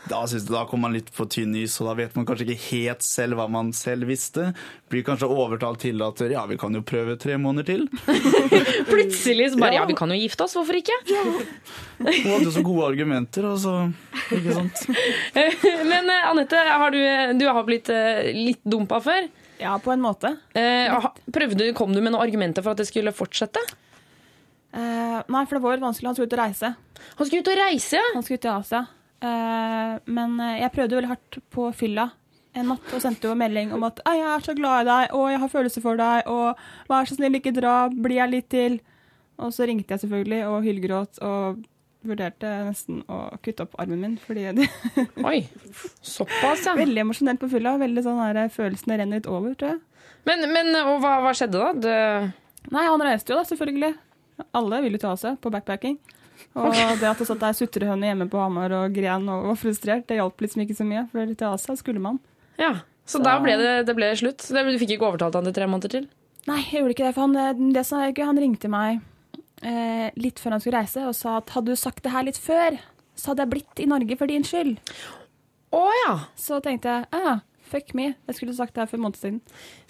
da, synes jeg, da kommer man litt på tynn is, og da vet man kanskje ikke helt selv hva man selv visste. Blir kanskje overtalt til at ja, vi kan jo prøve tre måneder til. Plutselig så bare Ja. ja, vi kan jo gifte oss, hvorfor ikke? Hun hadde jo så gode argumenter, altså. Ikke sant? Men eh, Anette, har du, du har blitt eh, litt dumpa før? Ja, på en måte. Eh, prøvde, kom du med noen argumenter for at det skulle fortsette? Eh, nei, for det var litt vanskelig. Han skulle ut og reise. Han skulle ut og reise. Han skulle ut i Asia. Uh, men eh, jeg prøvde veldig hardt på fylla en natt og sendte jo melding om at 'jeg er så glad i deg, og jeg har følelser for deg', og 'vær så snill, ikke dra, bli her litt til'. Og så ringte jeg selvfølgelig og hylgråt og vurderte nesten å kutte opp armen min. fordi det Oi, såpass, ja. Veldig emosjonelt på fylla. Veldig sånn her, Følelsene renner litt over, tror jeg. Men, men og hva, hva skjedde da? Det... Nei, han reiste jo da, selvfølgelig. Alle ville til Asia på backpacking. Og det at det satt ei sutrehøne hjemme på Hamar og gren og var frustrert, det hjalp liksom ikke så mye. For til Asia skulle man. Ja, Så, da ble det, det ble slutt? Du fikk ikke overtalt han til tre måneder til? Nei, jeg gjorde ikke det. For han, eh, det som er gøy, han ringte meg eh, litt før han skulle reise og sa at hadde du sagt det her litt før, så hadde jeg blitt i Norge for din skyld. Å ja. Så tenkte jeg ah, fuck me, jeg skulle sagt det her for en måned siden.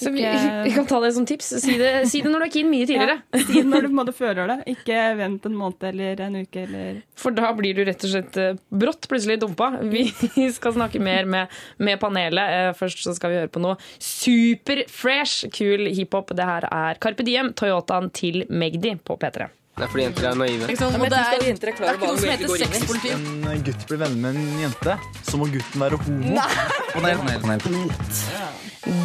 Så vi, vi kan ta det som tips. Si det, si det når du er keen mye tidligere. Ja, si det når du på en måte føler det. Ikke vent en måned eller en uke eller For da blir du rett og slett eh, brått plutselig dumpa. Vi skal snakke mer med, med panelet. Eh, Først så skal vi høre på noe superfresh, kul hiphop. Det her er Carpe Diem, Toyotaen til Magdi på P3. Det er fordi jenter er naive. Ja, det er, ikke jenter er klar det er ikke noe som heter går Hvis En gutt blir venner med en jente, så må gutten være homo. Panel, panel, nei,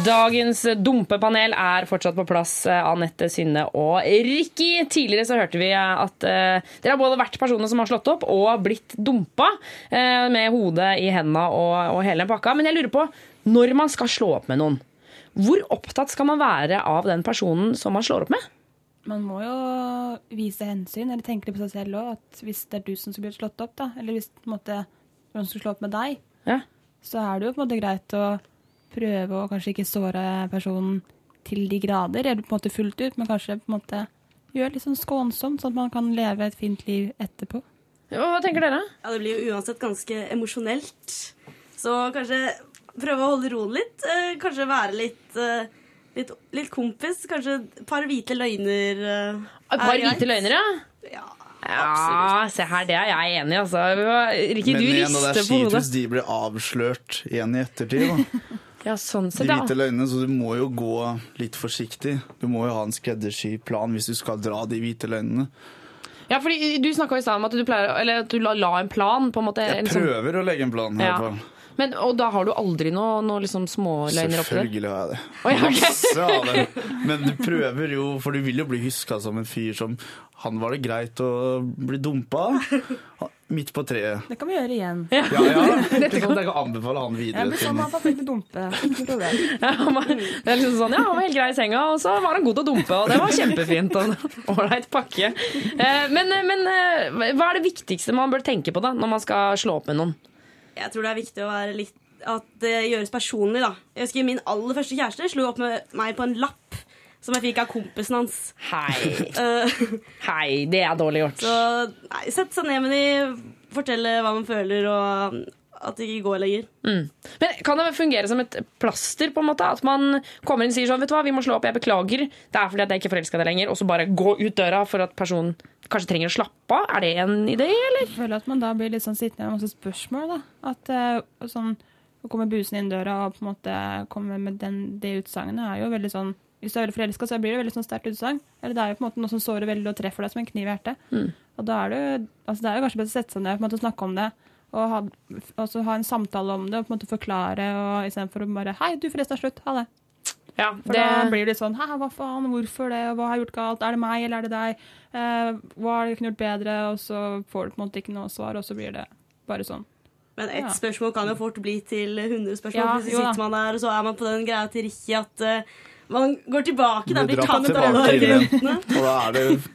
Dagens dumpepanel er fortsatt på plass. eh, Anette, Synne og Rikki. Tidligere så hørte vi at uh, dere har både vært personer som har slått opp og blitt dumpa uh, med hodet i henda og, og hele pakka. Men jeg lurer på, når man skal slå opp med noen, hvor opptatt skal man være av den personen som man slår opp med? Man må jo vise hensyn, eller tenke litt på seg selv òg. At hvis det er du som skulle blitt slått opp, da, eller hvis måte, noen skulle slå opp med deg, Ja. så er det jo på en måte greit å prøve å kanskje ikke såre personen til de grader, eller på en måte fullt ut, men kanskje på en måte gjøre litt sånn skånsomt, sånn at man kan leve et fint liv etterpå. Hva tenker dere? Ja, Det blir jo uansett ganske emosjonelt. Så kanskje prøve å holde roen litt. Eh, kanskje være litt, eh, litt, litt kompis. Kanskje et par hvite løgner. eh, Et par er greit. hvite løgner, ja? Ja, se her, det er jeg enig i, altså. Rikki, Men du igjen, og det er rister på kjipt hodet. hvis de blir avslørt igjen i ettertid. Da. Ja, sånn sett, de hvite løgnene, så du må jo gå litt forsiktig. Du må jo ha en skreddersydd plan hvis du skal dra de hvite løgnene. Ja, fordi Du snakka i stad om at du, pleier, eller at du la, la en plan. på en måte. Jeg prøver sånn- prøver å legge en plan. i Ja. hvert fall. Men, og da har du aldri noen noe liksom småløgner oppi der? Selvfølgelig har jeg det. Oh, ja, okay. Masse av det. Men du prøver jo, for du vil jo bli huska som en fyr som Han var det greit å bli dumpa midt på treet. Det kan vi gjøre igjen. Ja, ja. Det kan jeg anbefale han videre Ja, men sånn han fikk å dumpe. Ikke problem. Ja, han det er liksom sånn, ja, Han var helt grei i senga, og så var han god til å dumpe. Og det var kjempefint. og Ålreit pakke. Eh, Men, men eh, hva er det viktigste man bør tenke på da, når man skal slå opp med noen? Jeg tror det er viktig å være litt at det gjøres personlig, da. Jeg husker min aller første kjæreste slo opp med meg på en lapp som jeg fikk av kompisen hans. Hei. Eh, Hei, det er dårlig gjort. Så nei, Sett seg ned med de, fortelle hva man føler, og at det ikke går lenger. Mm. Men Kan det fungere som et plaster? på en måte? At man kommer inn og sier sånn, vet du hva, vi må slå opp, jeg beklager, det er fordi at jeg ikke er forelska deg lenger, og så bare gå ut døra for at personen kanskje trenger å slappe av? Er det en idé, eller? Jeg føler at man da blir litt sånn sittende med masse spørsmål. da. At uh, sånn, Å komme busende inn døra og på en måte komme med den, det utsagnet er jo veldig sånn Hvis du er veldig forelska, så blir det veldig sånn sterkt utsagn. Eller det er jo på en måte noe som sårer veldig og treffer deg som en kniv i hjertet. Mm. Og da er det, altså det er jo kanskje bedre å sette seg ned og på en måte snakke om det. Og ha, ha en samtale om det og på en måte forklare og istedenfor å bare 'Hei, du, forresten er slutt. Ha det'. Ja, For det- da blir det sånn 'Hæ, hva faen? Hvorfor det? Hva har jeg gjort galt? Er det meg, eller er det deg? Eh, hva har jeg gjort bedre?' Og så får du på en måte ikke noe svar, og så blir det bare sånn. Men ett Ja. spørsmål kan jo fort bli til 100 spørsmål. Ja, så sitter man der, og så er man på den greia til Rikki at uh, man går tilbake. Da, Blir tatt av alle tilbake til det. argumentene. Og da er det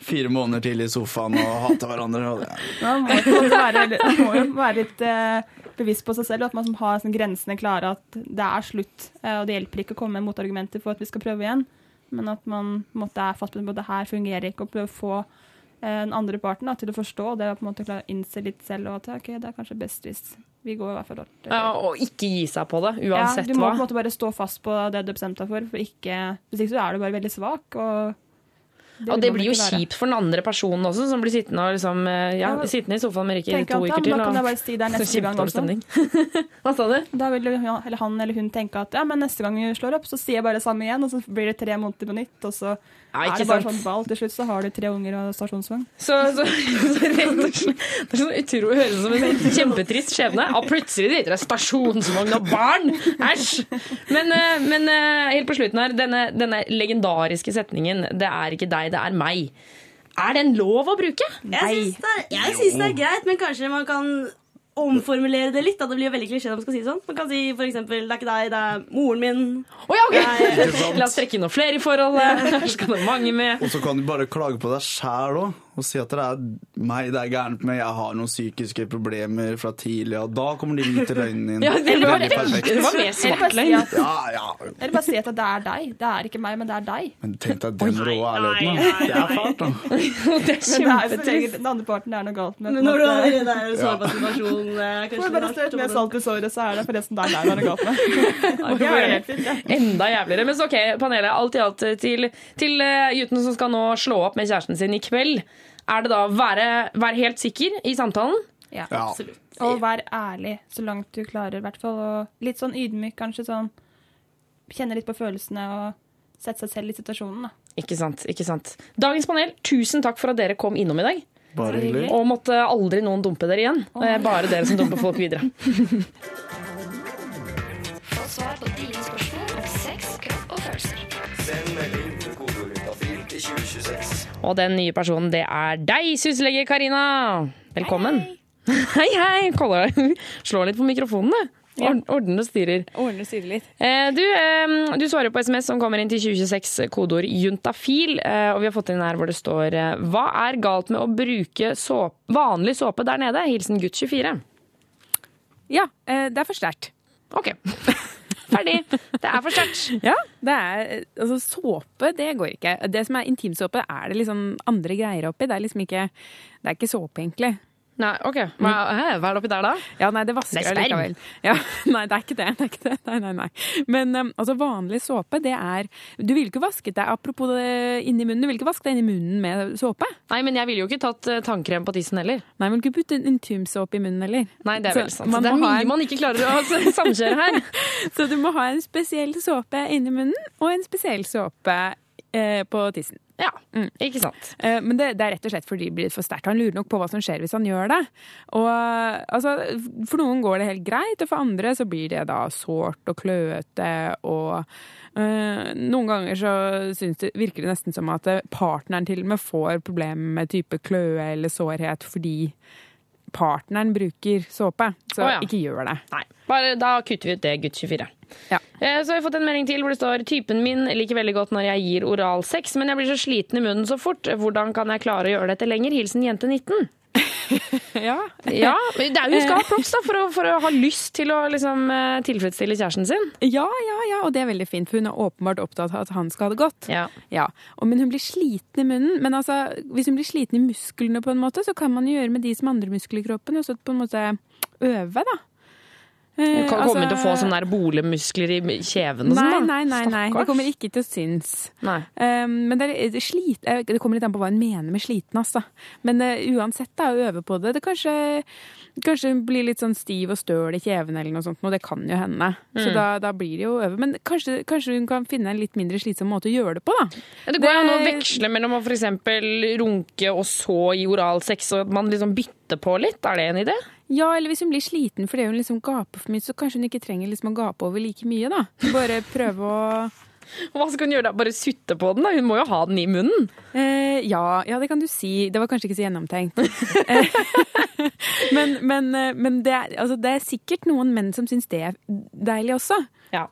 fire måneder til i sofaen og hater hverandre. Og det. Man må, på være, man må jo være litt eh, bevisst på seg selv, og at man som har sånn grensene klare, at det er slutt. eh, og det hjelper ikke å komme med motargumenter for at vi skal prøve igjen, men at man måtte er fast på at det her fungerer ikke, og prøve å få eh, den andre parten da, til å forstå det, og på en måte klare å innse litt selv, og at ok, det er kanskje best hvis vi går i hvert fall dårlig. Ja, og ikke gi seg på det, uansett hva. ja, du må hva. på en måte bare stå fast på det du bestemte bestemt deg for, for ikke, hvis ikke så er du bare veldig svak. Og Og det blir jo kjipt for den andre personen også, som blir sittende, liksom, eh, ja, Ja, sittende i sofaen med Rikke i to uker til. Da kan jeg bare si det er neste gang også. Hva sa du? Da vil ja, eller han eller hun tenke at ja, men neste gang vi slår opp, så sier jeg bare det samme igjen, og så blir det tre måneder på nytt, og så Ja, er det bare sant. sånn ball. Til slutt så har du tre unger og stasjonsvogn. Så, så, så rett og slett Det er sånn utrolig høres ut som en sånn kjempetrist skjebne. Og plutselig driter det stasjonsvogn og barn! Æsj! Men, eh, men eh, helt på slutten her, denne, denne legendariske setningen 'Det er ikke deg, det er meg'. Er den lov å bruke? Jeg syns det, det er greit, men kanskje man kan omformulere det litt. Da. Det blir jo veldig klisjé når man skal si det sånn. Man kan si for eksempel 'det er ikke deg, det er moren min'. Oh, ja, okay. La oss trekke inn noen flere i forholdet. Her skal det mange med. Og så kan du bare klage på deg sjæl òg, og si at det er meg det er gærent med. Jeg har noen psykiske problemer fra tidlig, og da kommer de ut i løgnen din. Ja, det var- Veldig det var mer Eller bare svart si løgn. at- Ja, ja. Eller bare si at det er deg. Det er ikke meg, men det er deg. Men tenk deg den rå ærligheten. Det er fælt, da. Det er kjempetrist. den andre parten er noe galt med. Men når du er i den sårbar situasjon eh, Får bare det strø verdt å med salt i såret, så er det forresten deg det er noe galt med. Det er helt fint, ja. Enda jævligere. Men så ok, panelet. Alt i alt til, til eh, gutten som skal nå slå opp med kjæresten sin i kveld. Er det da å være, være helt sikker i samtalen? Ja, Ja. absolutt. Og vær ærlig så langt du klarer, i hvert fall. Og litt sånn ydmyk, kanskje. sånn Kjenne litt på følelsene og sette seg selv i situasjonen. da. Ikke sant, ikke sant. Dagens panel, tusen takk for at dere kom innom i dag. Bare hyggelig. Og måtte aldri noen dumpe dere igjen. Det er bare dere som dumper folk videre. Få svar på dine spørsmål Og den nye personen, det er deg, syslege Karina. Velkommen. Hei, hei. Kolla, slår litt på mikrofonen, du. Ord- Ordner og styrer. Ordner og styrer litt. Eh, Du, eh, du svarer på SMS som kommer inn til 2026, kodeord juntafil. eh, Og vi har fått inn her hvor det står Hva er galt med å bruke såp, vanlig såpe der nede? Hilsen gutt 24. Ja, eh, det er for sterkt. OK. Ferdig. Det er for sterkt. Ja, det er, altså såpe, det går ikke. Det som er intimsåpe, er det liksom andre greier oppi. Det er liksom ikke, det er ikke såpe, egentlig. Nei, OK. Hva, hva er det oppi der, da? Ja, nei, det vasker Det er jeg sperm. likevel. Ja, nei, det er ikke det. det, er ikke det. Nei, nei, nei. Men um, altså, vanlig såpe, det er Du ville ikke vasket deg apropos det inni munnen, du ville ikke vaske deg inni munnen med såpe? Nei, men jeg ville jo ikke tatt eh, tannkrem på tissen heller. Nei, men ikke putte en intimsåpe i munnen heller. Nei, det er vel sant. Det er mye en- man ikke klarer å samkjøre her. Så du må ha en spesiell såpe inni munnen, og en spesiell såpe på tissen. Ja, ikke sant. Eh, men det, det er rett og slett fordi det blir for sterkt. Han lurer nok på hva som skjer hvis han gjør det. Og altså, For noen går det helt greit, og for andre så blir det da sårt og kløete og eh, Noen ganger så synes det, virker det nesten som at eh, partneren til og med får problemer med type kløe eller sårhet fordi partneren bruker såpe. Så oh, ja. ikke gjør det. Nei, bare da kutter vi ut det, gutt 24. Ja. Eh, Så har vi fått en melding til hvor det står Typen min liker veldig godt når jeg gir oralsex, men jeg blir så sliten i munnen så fort. Hvordan kan jeg klare å gjøre dette lenger? Hilsen jente 19. ja. Ja, det er jo, Hun skal ha props da, for å, for å ha lyst til å liksom, eh, tilfredsstille kjæresten sin. Ja, ja, ja, og det er veldig fint, for hun er åpenbart opptatt av at han skal ha det godt. Ja. Og, men hun blir sliten i munnen. Men altså, hvis hun blir sliten i musklene, på en måte, så kan man jo gjøre med de som andre muskler i kroppen, og så på en måte øve, da. Hun Eh, kan altså- komme til å få sånne der bolemuskler i kjeven og Nei, sånn. nei, nei, nei. Det kommer ikke til å synes. Um, men det, er, det, slit, det kommer litt an på hva hun mener med sliten, altså. Men uh, uansett, da, å øve på det. det kanskje, kanskje blir litt sånn stiv og støl i kjeven eller noe sånt, og det kan jo hende. Så Mm. da, da blir det jo å øve. Men kanskje, kanskje hun kan finne en litt mindre slitsom måte å gjøre det på, da. Ja, det går jo an å veksle mellom å eksempel runke og så gi oralsex, og at man liksom bytter på litt. Er det en idé? Ja, eller hvis hun blir sliten fordi hun liksom gaper for mye, så kanskje hun ikke trenger liksom å gape over like mye, da. Bare prøve å Hva skal hun gjøre da? Bare sutte på den? da? Hun må jo ha den i munnen. Eh, ja, ja, det kan du si. Det var kanskje ikke så gjennomtenkt. Eh, men men, eh, men det, er, altså, det er sikkert noen menn som syns det er deilig også.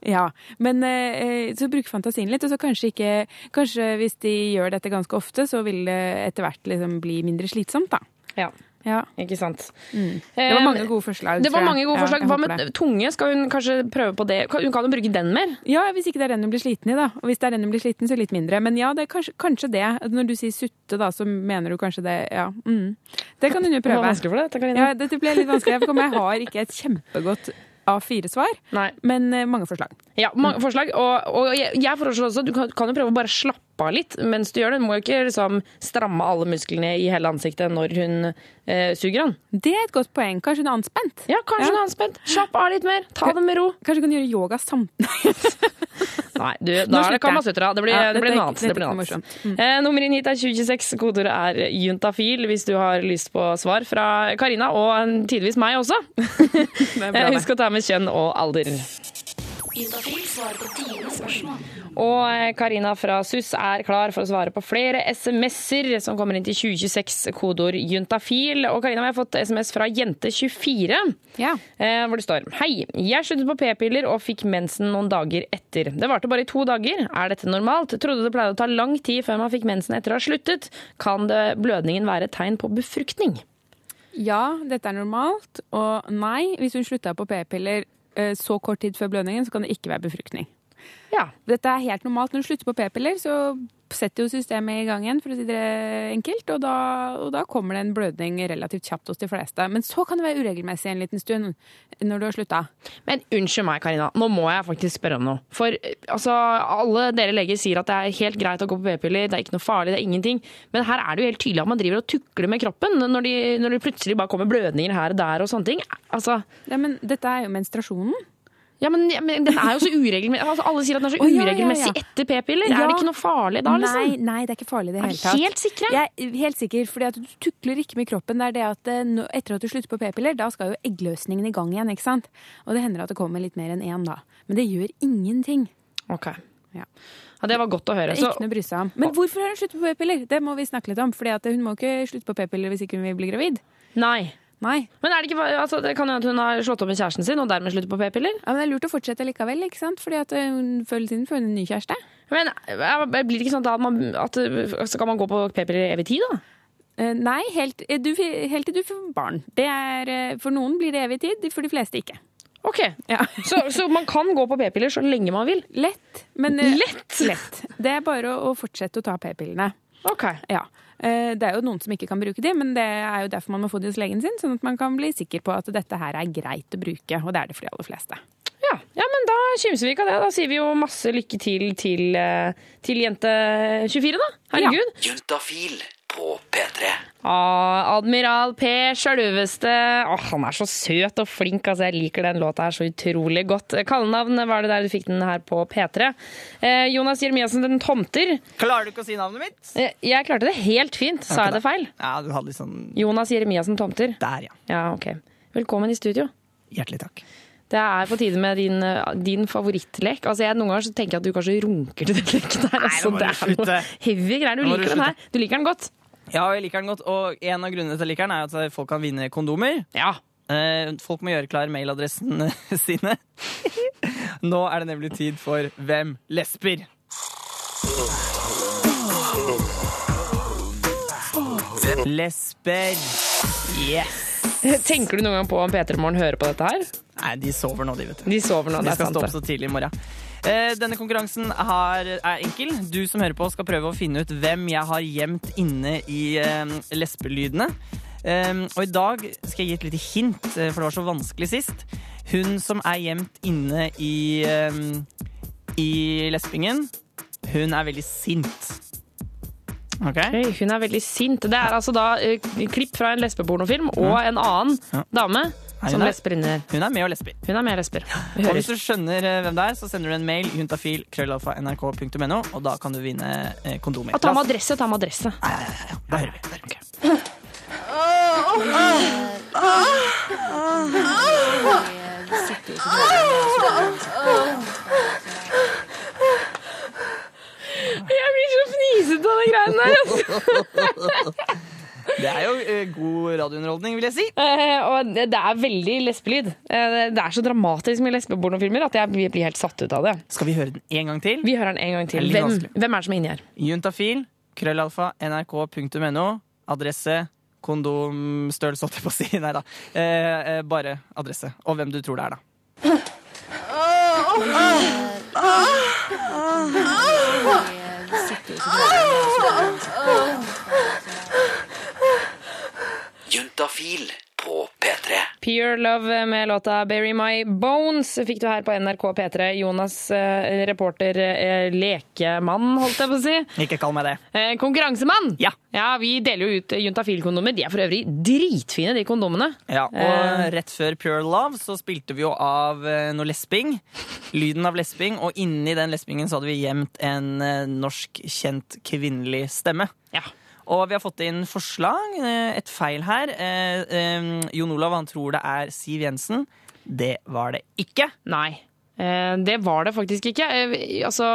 Ja. Men eh, så bruk fantasien litt, og så kanskje ikke Kanskje hvis de gjør dette ganske ofte, så vil det etter hvert liksom bli mindre slitsomt, da. Ja. Ja. Ikke sant. Det var mange gode forslag. Det var mange gode forslag. Ja, Hva med det. tunge? Skal hun kanskje prøve på det? Hun kan jo bruke den mer? Ja, hvis ikke det er den hun blir sliten i, da. Og hvis det er den hun blir sliten, så litt mindre. Men ja, det er kanskje, kanskje det. Når du sier sutte, da, så mener du kanskje det. Ja. Mm. Det kan hun jo Det var prøve. vanskelig for deg, Karine. Ja, dette ble litt vanskelig. Jeg har ikke et kjempegodt A4-svar, men eh, mange forslag. Ja, mange forslag. Og, og jeg, jeg foreslår også du kan, kan jo prøve å bare slappe av litt mens du gjør det. Du må jo ikke liksom stramme alle musklene i hele ansiktet når hun eh, suger han. Det er et godt poeng. Kanskje hun er anspent? Ja, kanskje hun er anspent. Slapp av litt mer. Ta det med ro. Kanskje hun kan gjøre yoga samtidig. Nei, du, da er det. Kamasutra. Det blir, Ja, det blir noe annet. Det blir noe annet. Mm. Eh, nummer inn hit er 2026. Kodeordet er juntafil hvis du har lyst på svar fra Karina, og tidvis meg også. bra, Eh. Husk å ta med kjønn og alder. Juntafil svarer på dine spørsmål. Og eh, Karina fra SUS er klar for å svare på flere SMS-er som kommer inn til 2026, kodeord juntafil. Og Karina, vi har fått SMS fra jente24, ja. hvor det står Hei, jeg sluttet på p-piller og fikk mensen noen dager etter. Det varte bare i to dager. Er dette normalt? Trodde det pleide å ta lang tid før man fikk mensen etter å ha sluttet. Kan det, blødningen være et tegn på befruktning? Ja, dette er normalt. Og nei, hvis hun slutta på p-piller eh, så kort tid før blødningen, så kan det ikke være befruktning. Ja. Dette er helt normalt. Når du slutter på p-piller, så setter jo systemet i gang igjen, for å si det enkelt, og da, og da kommer det en blødning relativt kjapt hos de fleste. Men så kan det være uregelmessig en liten stund når du har slutta. Men unnskyld meg, Karina. Nå må jeg faktisk spørre om noe. For altså, alle dere leger sier at det er helt greit å gå på p-piller, det er ikke noe farlig, det er ingenting. Men her er det jo helt tydelig at man driver og tukler med kroppen når, de, det plutselig bare kommer blødninger her og der og sånne ting. Altså Ja, men dette er jo menstruasjonen. Ja, men, ja, men den er jo så uregelmessig. Altså, alle sier at den er så Å, ja, ja, uregelmessig etter p-piller. Er det ikke noe farlig da, liksom? Nei, nei, det er ikke farlig i det Er hele du tatt. helt sikre? Jeg er helt sikker, fordi at du tukler ikke med kroppen. Det er det at eh, etter at du slutter på p-piller, da skal jo eggløsningen i gang igjen, ikke sant? Og det hender at det kommer litt mer enn én da. Men det gjør ingenting. Ok. Ja. Ja, det var godt å høre. Er Så, ikke noe å bry seg om. Men hvorfor har hun sluttet på p-piller? Det må vi snakke litt om. Fordi hun må ikke slutte på p-piller hvis ikke hun vil bli gravid. nei. Nei. Men er det ikke altså, det kan jo at hun har slått opp med kjæresten sin og dermed sluttet på p-piller? Ja, men det er lurt å fortsette likevel, ikke sant? Fordi at eh, hun føler siden får hun en ny kjæreste. Men ja, blir det ikke sånn at man at, Skal man gå på p-piller i evig tid, da? Eh, Nei, helt, eh, du, helt til du får barn. Det er, eh, for noen blir det evig tid, for de fleste ikke. Ok, så, så man kan gå på p-piller så lenge man vil? Lett. Men, eh, Lett? lett. Det er bare å, å fortsette å ta p-pillene. Ok. Ja. Eh, Det er jo noen som ikke kan bruke de, men det er jo derfor man må få de hos legen sin, sånn at man kan bli sikker på at dette her er greit å bruke, og det er det for de aller fleste. Ja, ja men da kimser vi ikke av det. Da sier vi jo masse lykke til til, eh, til jente 24, da. Herregud. Juntafil på P3. Ah, Admiral P, sjølveste. Åh, han er så søt og flink. Altså, jeg liker den låta her så utrolig godt. Kallenavn var det der du fikk den her på P3. Eh, Jonas Jeremiassen, den tomter. Klarer du ikke å si navnet mitt? Eh, jeg klarte det helt fint. Sa jeg det feil? Ja, du hadde litt sånn Jonas Jeremiassen Tomter. Der, ja. Ja, ok. Velkommen i studio. Hjertelig takk. Det er på tide med din, eh, din favorittlek. Altså, jeg, noen ganger så tenker jeg at du kanskje runker til den leken der. Altså, det du er noe heavy greier. Du liker den her. Du liker den godt. Ja, jeg liker den godt, og en av grunnene til at jeg liker den, er at folk kan vinne kondomer. Ja. Eh, Folk må gjøre klar mailadressen sine. Nå er det nemlig tid for Hvem lesber? Lesber. Yes. Tenker du noen gang på om P3 Morgen hører på dette her? Nei, de sover nå, de, vet du. De sover nå, De det er skal sant. stå opp så tidlig i morgen. Eh, Denne konkurransen har, er enkel. Du som hører på, skal prøve å finne ut hvem jeg har gjemt inne i eh, lesbelydene. Eh, og i dag skal jeg gi et lite hint, for det var så vanskelig sist. Hun som er gjemt inne i, i lespingen, hun er veldig sint. Okay. Oi, hun er veldig sint. Det er altså da eh, klipp fra en lesbepornofilm og en annen dame Nei, som hun er- lesber inni. Hun er med og lesber. Hun er med og lesber. Og hvis du skjønner eh, hvem det er, så sender du en mail juntafil krøllalfa nrk.no, og da kan du vinne eh, kondomer. Og ta med adresse, ta med adresse. Da hører vi. Jeg blir så fnisete av de greiene der. altså. Det er jo eh, god radiounderholdning, vil jeg si. Eh, og det det er veldig lesbelyd. Eh, det er så dramatisk med lesbepornofilmer at jeg blir blir helt satt ut av det. Skal vi høre den en gang til? Vi hører den en gang Det er til. litt Hvem, vanskelig. hvem er det som er inni her? Juntafil krøllalfa nrk.no. Adresse kondomstørrelse, holdt jeg på å si. Nei da. Eh, eh, bare adresse. Og hvem du tror det er, da. Juntafil på P3. Pure Love med låta Bury My Bones fikk du her på NRK P3. Jonas, eh, reporter, eh, lekemann, holdt jeg på å si. Ikke kall meg det. Eh, konkurransemann! Ja. ja. Vi deler jo ut juntafil-kondomer. De er for øvrig dritfine, de kondomene. Ja, og rett før Pure Love så spilte vi jo av noe lesping. Lyden av lesping, og inni den lespingen så hadde vi gjemt en norsk kjent kvinnelig stemme. Ja. Og vi har fått inn forslag. eh, Et feil her. Eh, eh, Jon Olav han tror det er Siv Jensen. Det var det ikke. Nei. Det var det faktisk ikke. Altså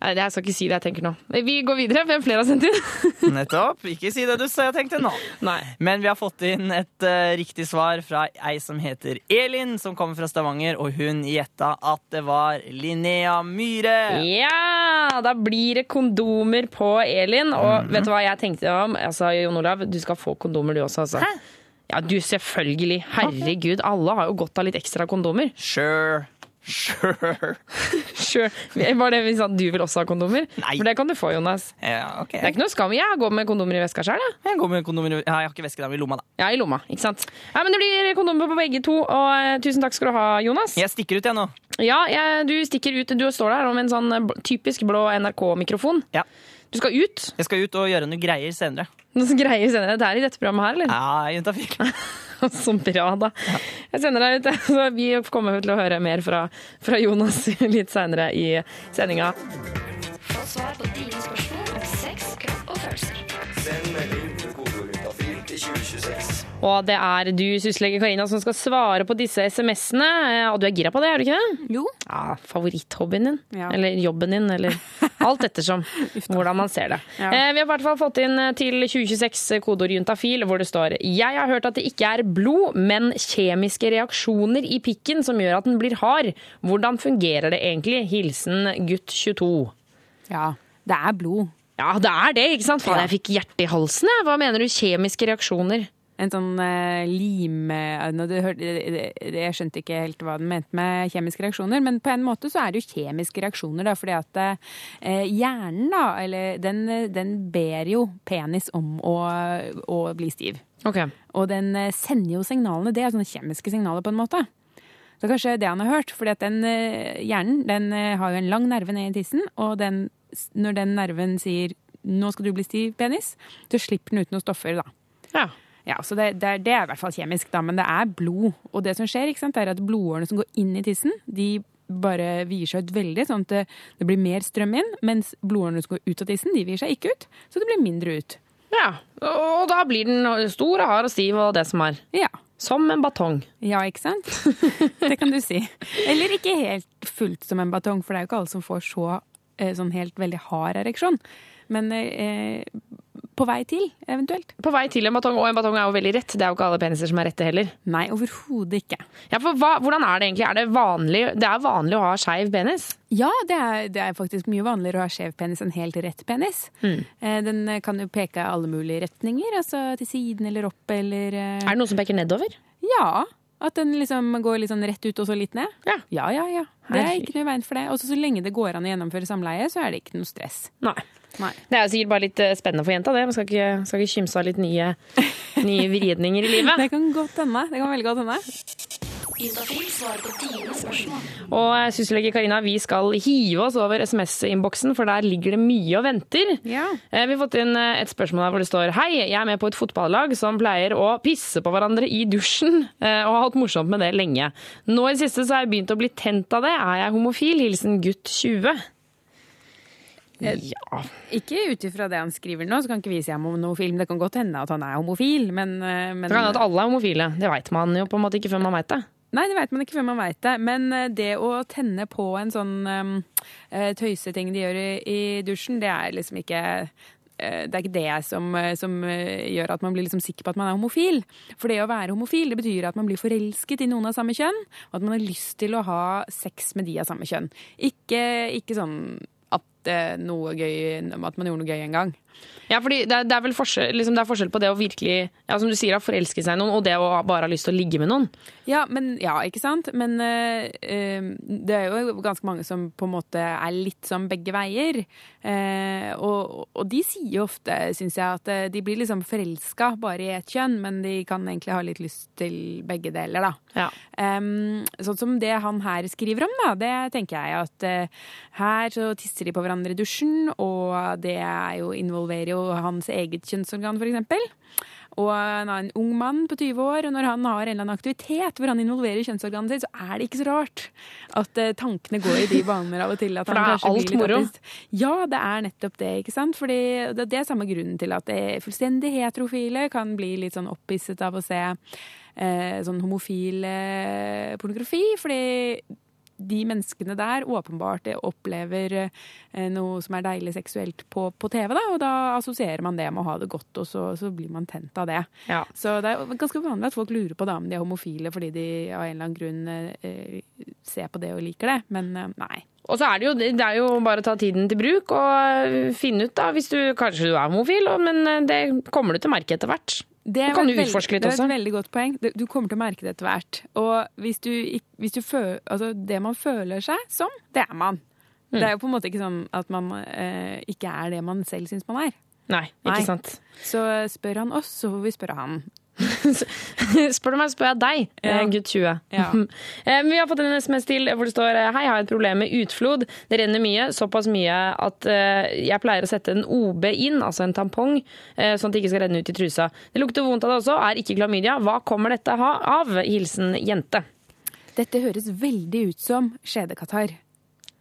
Jeg skal ikke si det jeg tenker nå. Vi går videre. Hvem flere har sendt inn? Nettopp. Ikke si det du sa jeg tenkte nå. Nei. Men vi har fått inn et uh, riktig svar fra ei som heter Elin, som kommer fra Stavanger, og hun gjetta at det var Linnea Myhre. Ja! Da blir det kondomer på Elin. Og mm. vet du hva jeg tenkte om? Altså, Jon Olav, du skal få kondomer du også, altså. Hæ? Ja, du, selvfølgelig. Herregud, alle har jo godt av litt ekstra kondomer. Sure. Sure. Sure. Var det vi sa du vil også ha kondomer? Nei. For det kan du få, Jonas. Ja, ok. Det er ikke noe skam jeg går med kondomer i veska sjøl, jeg. Jeg går med kondomer i- ja, Jeg har ikke veske, der, i lomma, da. Ja, i lomma, ikke sant. Ja, men det blir kondomer på begge to, og eh, tusen takk skal du ha, Jonas. Jeg stikker ut, jeg nå. Ja, jeg, du stikker ut. Du står der med en sånn eh, typisk blå NRK-mikrofon. Ja. Du skal ut. Jeg skal ut og gjøre noe greier senere. Noen greier senere? Det er i dette programmet her, eller? Ja, juntafil. Så bra, da. Jeg sender deg ut, jeg. så vi kommer til å høre mer fra, fra Jonas litt seinere i sendinga. Få svar på dine spørsmål om sex, kropp og følelser. Send melding med kodeord til 2026. Og det er du, syslege Karina, som skal svare på disse SMS-ene. Eh, Og du er gira på det, er du ikke det? Jo. Ja, Favoritthobbyen din? Ja. Eller jobben din? Eller alt ettersom hvordan man ser det. Ja. Eh, Vi har i hvert fall fått inn eh, til 2026 kodeord juntafil, hvor det står Jeg har hørt at det ikke er blod, men kjemiske reaksjoner i pikken som gjør at den blir hard. Hvordan fungerer det egentlig? Hilsen gutt 22. Ja, det er blod. Ja, det er det, ikke sant? Faen, jeg fikk hjertet i halsen, jeg. Hva mener du? Kjemiske reaksjoner? En sånn uh, lim... eh, jeg skjønte ikke helt hva den mente med kjemiske reaksjoner, men på en måte så er det jo kjemiske reaksjoner, da, fordi at eh, hjernen, da, eller den, eh, den ber jo penis om å, å bli stiv. Ok. Og den eh, sender jo signalene, det er sånne kjemiske signaler på en måte. Så kanskje det han har hørt, fordi at den eh, hjernen den eh, har jo en lang nerve ned i tissen, og den, når den nerven sier 'nå skal du bli stiv, penis', så slipper den ut noen stoffer, da. Ja. Ja, så det, det, er, det er i hvert fall kjemisk, da, men det er blod. Og det som skjer, ikke sant, er at blodårene som går inn i tissen, de bare vier seg ut veldig, sånn at det, det blir mer strøm inn, mens blodårene som går ut av tissen, de vier seg ikke ut, så det blir mindre ut. Ja, og da blir den stor og hard og stiv og det som er. Ja. Som en batong. Ja, ikke sant? Det kan du si. Eller ikke helt fullt som en batong, for det er jo ikke alle som får så eh, sånn helt veldig hard ereksjon. Men eh, På vei til, eventuelt. På vei til en batong, og en batong er jo veldig rett. Det er jo ikke alle peniser som er rette heller. Nei, overhodet ikke. Ja, for hva, Hvordan er det egentlig? Er det vanlig Det er vanlig å ha skeiv penis? Ja, det er, det er faktisk mye vanligere å ha skjev penis enn helt rett penis. Mm. Den kan jo peke alle mulige retninger, altså til siden eller opp eller eh, Er det noe som peker nedover? Ja. At den liksom går litt sånn rett ut og så litt ned. Ja, ja, ja. ja. Det er ikke noe i veien for det. Og så lenge det går an å gjennomføre samleie, så er det ikke noe stress. Nei. Nei. Det er jo sikkert bare litt eh, spennende for jenta, det. Man skal ikke, skal ikke kymse av litt nye, nye vridninger i livet. Det kan godt hende. Det kan veldig godt hende. Og eh, syslege Karina, vi skal hive oss over SMS-innboksen, for der ligger det mye og venter. Ja. Vi har fått inn eh, et spørsmål her hvor det står Hei, jeg er med på et fotballag som pleier å pisse på hverandre i dusjen, eh, og har hatt morsomt med det lenge. Nå i det siste så har jeg begynt å bli tent av det. Er jeg homofil? Hilsen gutt 20. Ja. Ikke ut ifra det han skriver nå, så kan ikke vi si homofil. Men det kan godt hende at han er homofil, men, eh, men Det kan hende at alle er homofile. Det veit man jo på en måte ikke før man veit det. Nei, det vet man ikke før man veit det. Men eh, det å tenne på en sånn um, eh, tøyseting de gjør i, i dusjen, det er liksom ikke eh, det er ikke det som, eh, som eh, gjør at man blir liksom sikker på at man er homofil. For det å være homofil det betyr at man blir forelsket i noen av samme kjønn, og at man har lyst til å ha sex med de av samme kjønn. Ikke, ikke sånn eh, noe gøy, at man gjorde noe gøy en gang. Ja, fordi det er, det er vel forskjell, liksom det er forskjell på det å virkelig ja, som du sier, å forelske seg i noen, og det å bare ha lyst til å ligge med noen. Ja, men, ja, ikke sant? Men eh, det er jo ganske mange som på en måte er litt som begge veier. Eh, og, og de sier jo ofte, syns jeg, at eh, de blir liksom forelska bare i ett kjønn, men de kan egentlig ha litt lyst til begge deler, da. Em, sånn som det han her skriver om, da, det tenker jeg at uh, her så tisser de på hverandre i dusjen, og det er jo, involverer jo hans eget kjønnsorgan, eksempel. Og han er en ung mann på 20 år, og når han har en eller annen aktivitet hvor han involverer kjønnsorganet sitt, så er det ikke så rart at eh, tankene går i de baner av og til. At For det er alt moro. Ja, det er nettopp det, ikke sant. Fordi det, det er samme grunnen til at det fullstendig heterofile kan bli litt sånn opphisset av å se eh, sånn homofil eh, pornografi. Fordi de menneskene der åpenbart opplever eh, noe som er deilig seksuelt på, på TV, da, og da assosierer man det med å ha det godt, og så, så blir man tent av det. Så det er ganske vanlig at folk lurer på da om de er homofile fordi de av en eller annen grunn eh, ser på det og liker det, men eh, nei. Og så er det jo, det er jo bare å ta tiden til bruk og finne ut, da, hvis du kanskje du er homofil, men eh, det kommer du til å merke etter hvert. Det kan du utforske litt også? Det er et veldig godt poeng. Du- kommer til å merke det etter hvert. Og hvis du, hvis du føler, altså det man føler seg som, det er man. Mm. Det er jo på en måte ikke sånn at man eh, ikke er det man selv syns man er. Nei, ikke sant. Så spør han oss, så får vi spørre han. Spør du meg, spør jeg deg, Ja. eh, gutt 20. Ja. Eh, Vi har fått en SMS til hvor det står Hei, jeg har et problem med utflod. Det renner mye, såpass mye at eh, jeg pleier å sette en OB inn, altså en tampong, eh, sånn at det ikke skal renne ut i trusa. Det lukter vondt av det også, er ikke klamydia. Hva kommer dette av? Hilsen jente. Dette høres veldig ut som skjedekatarr.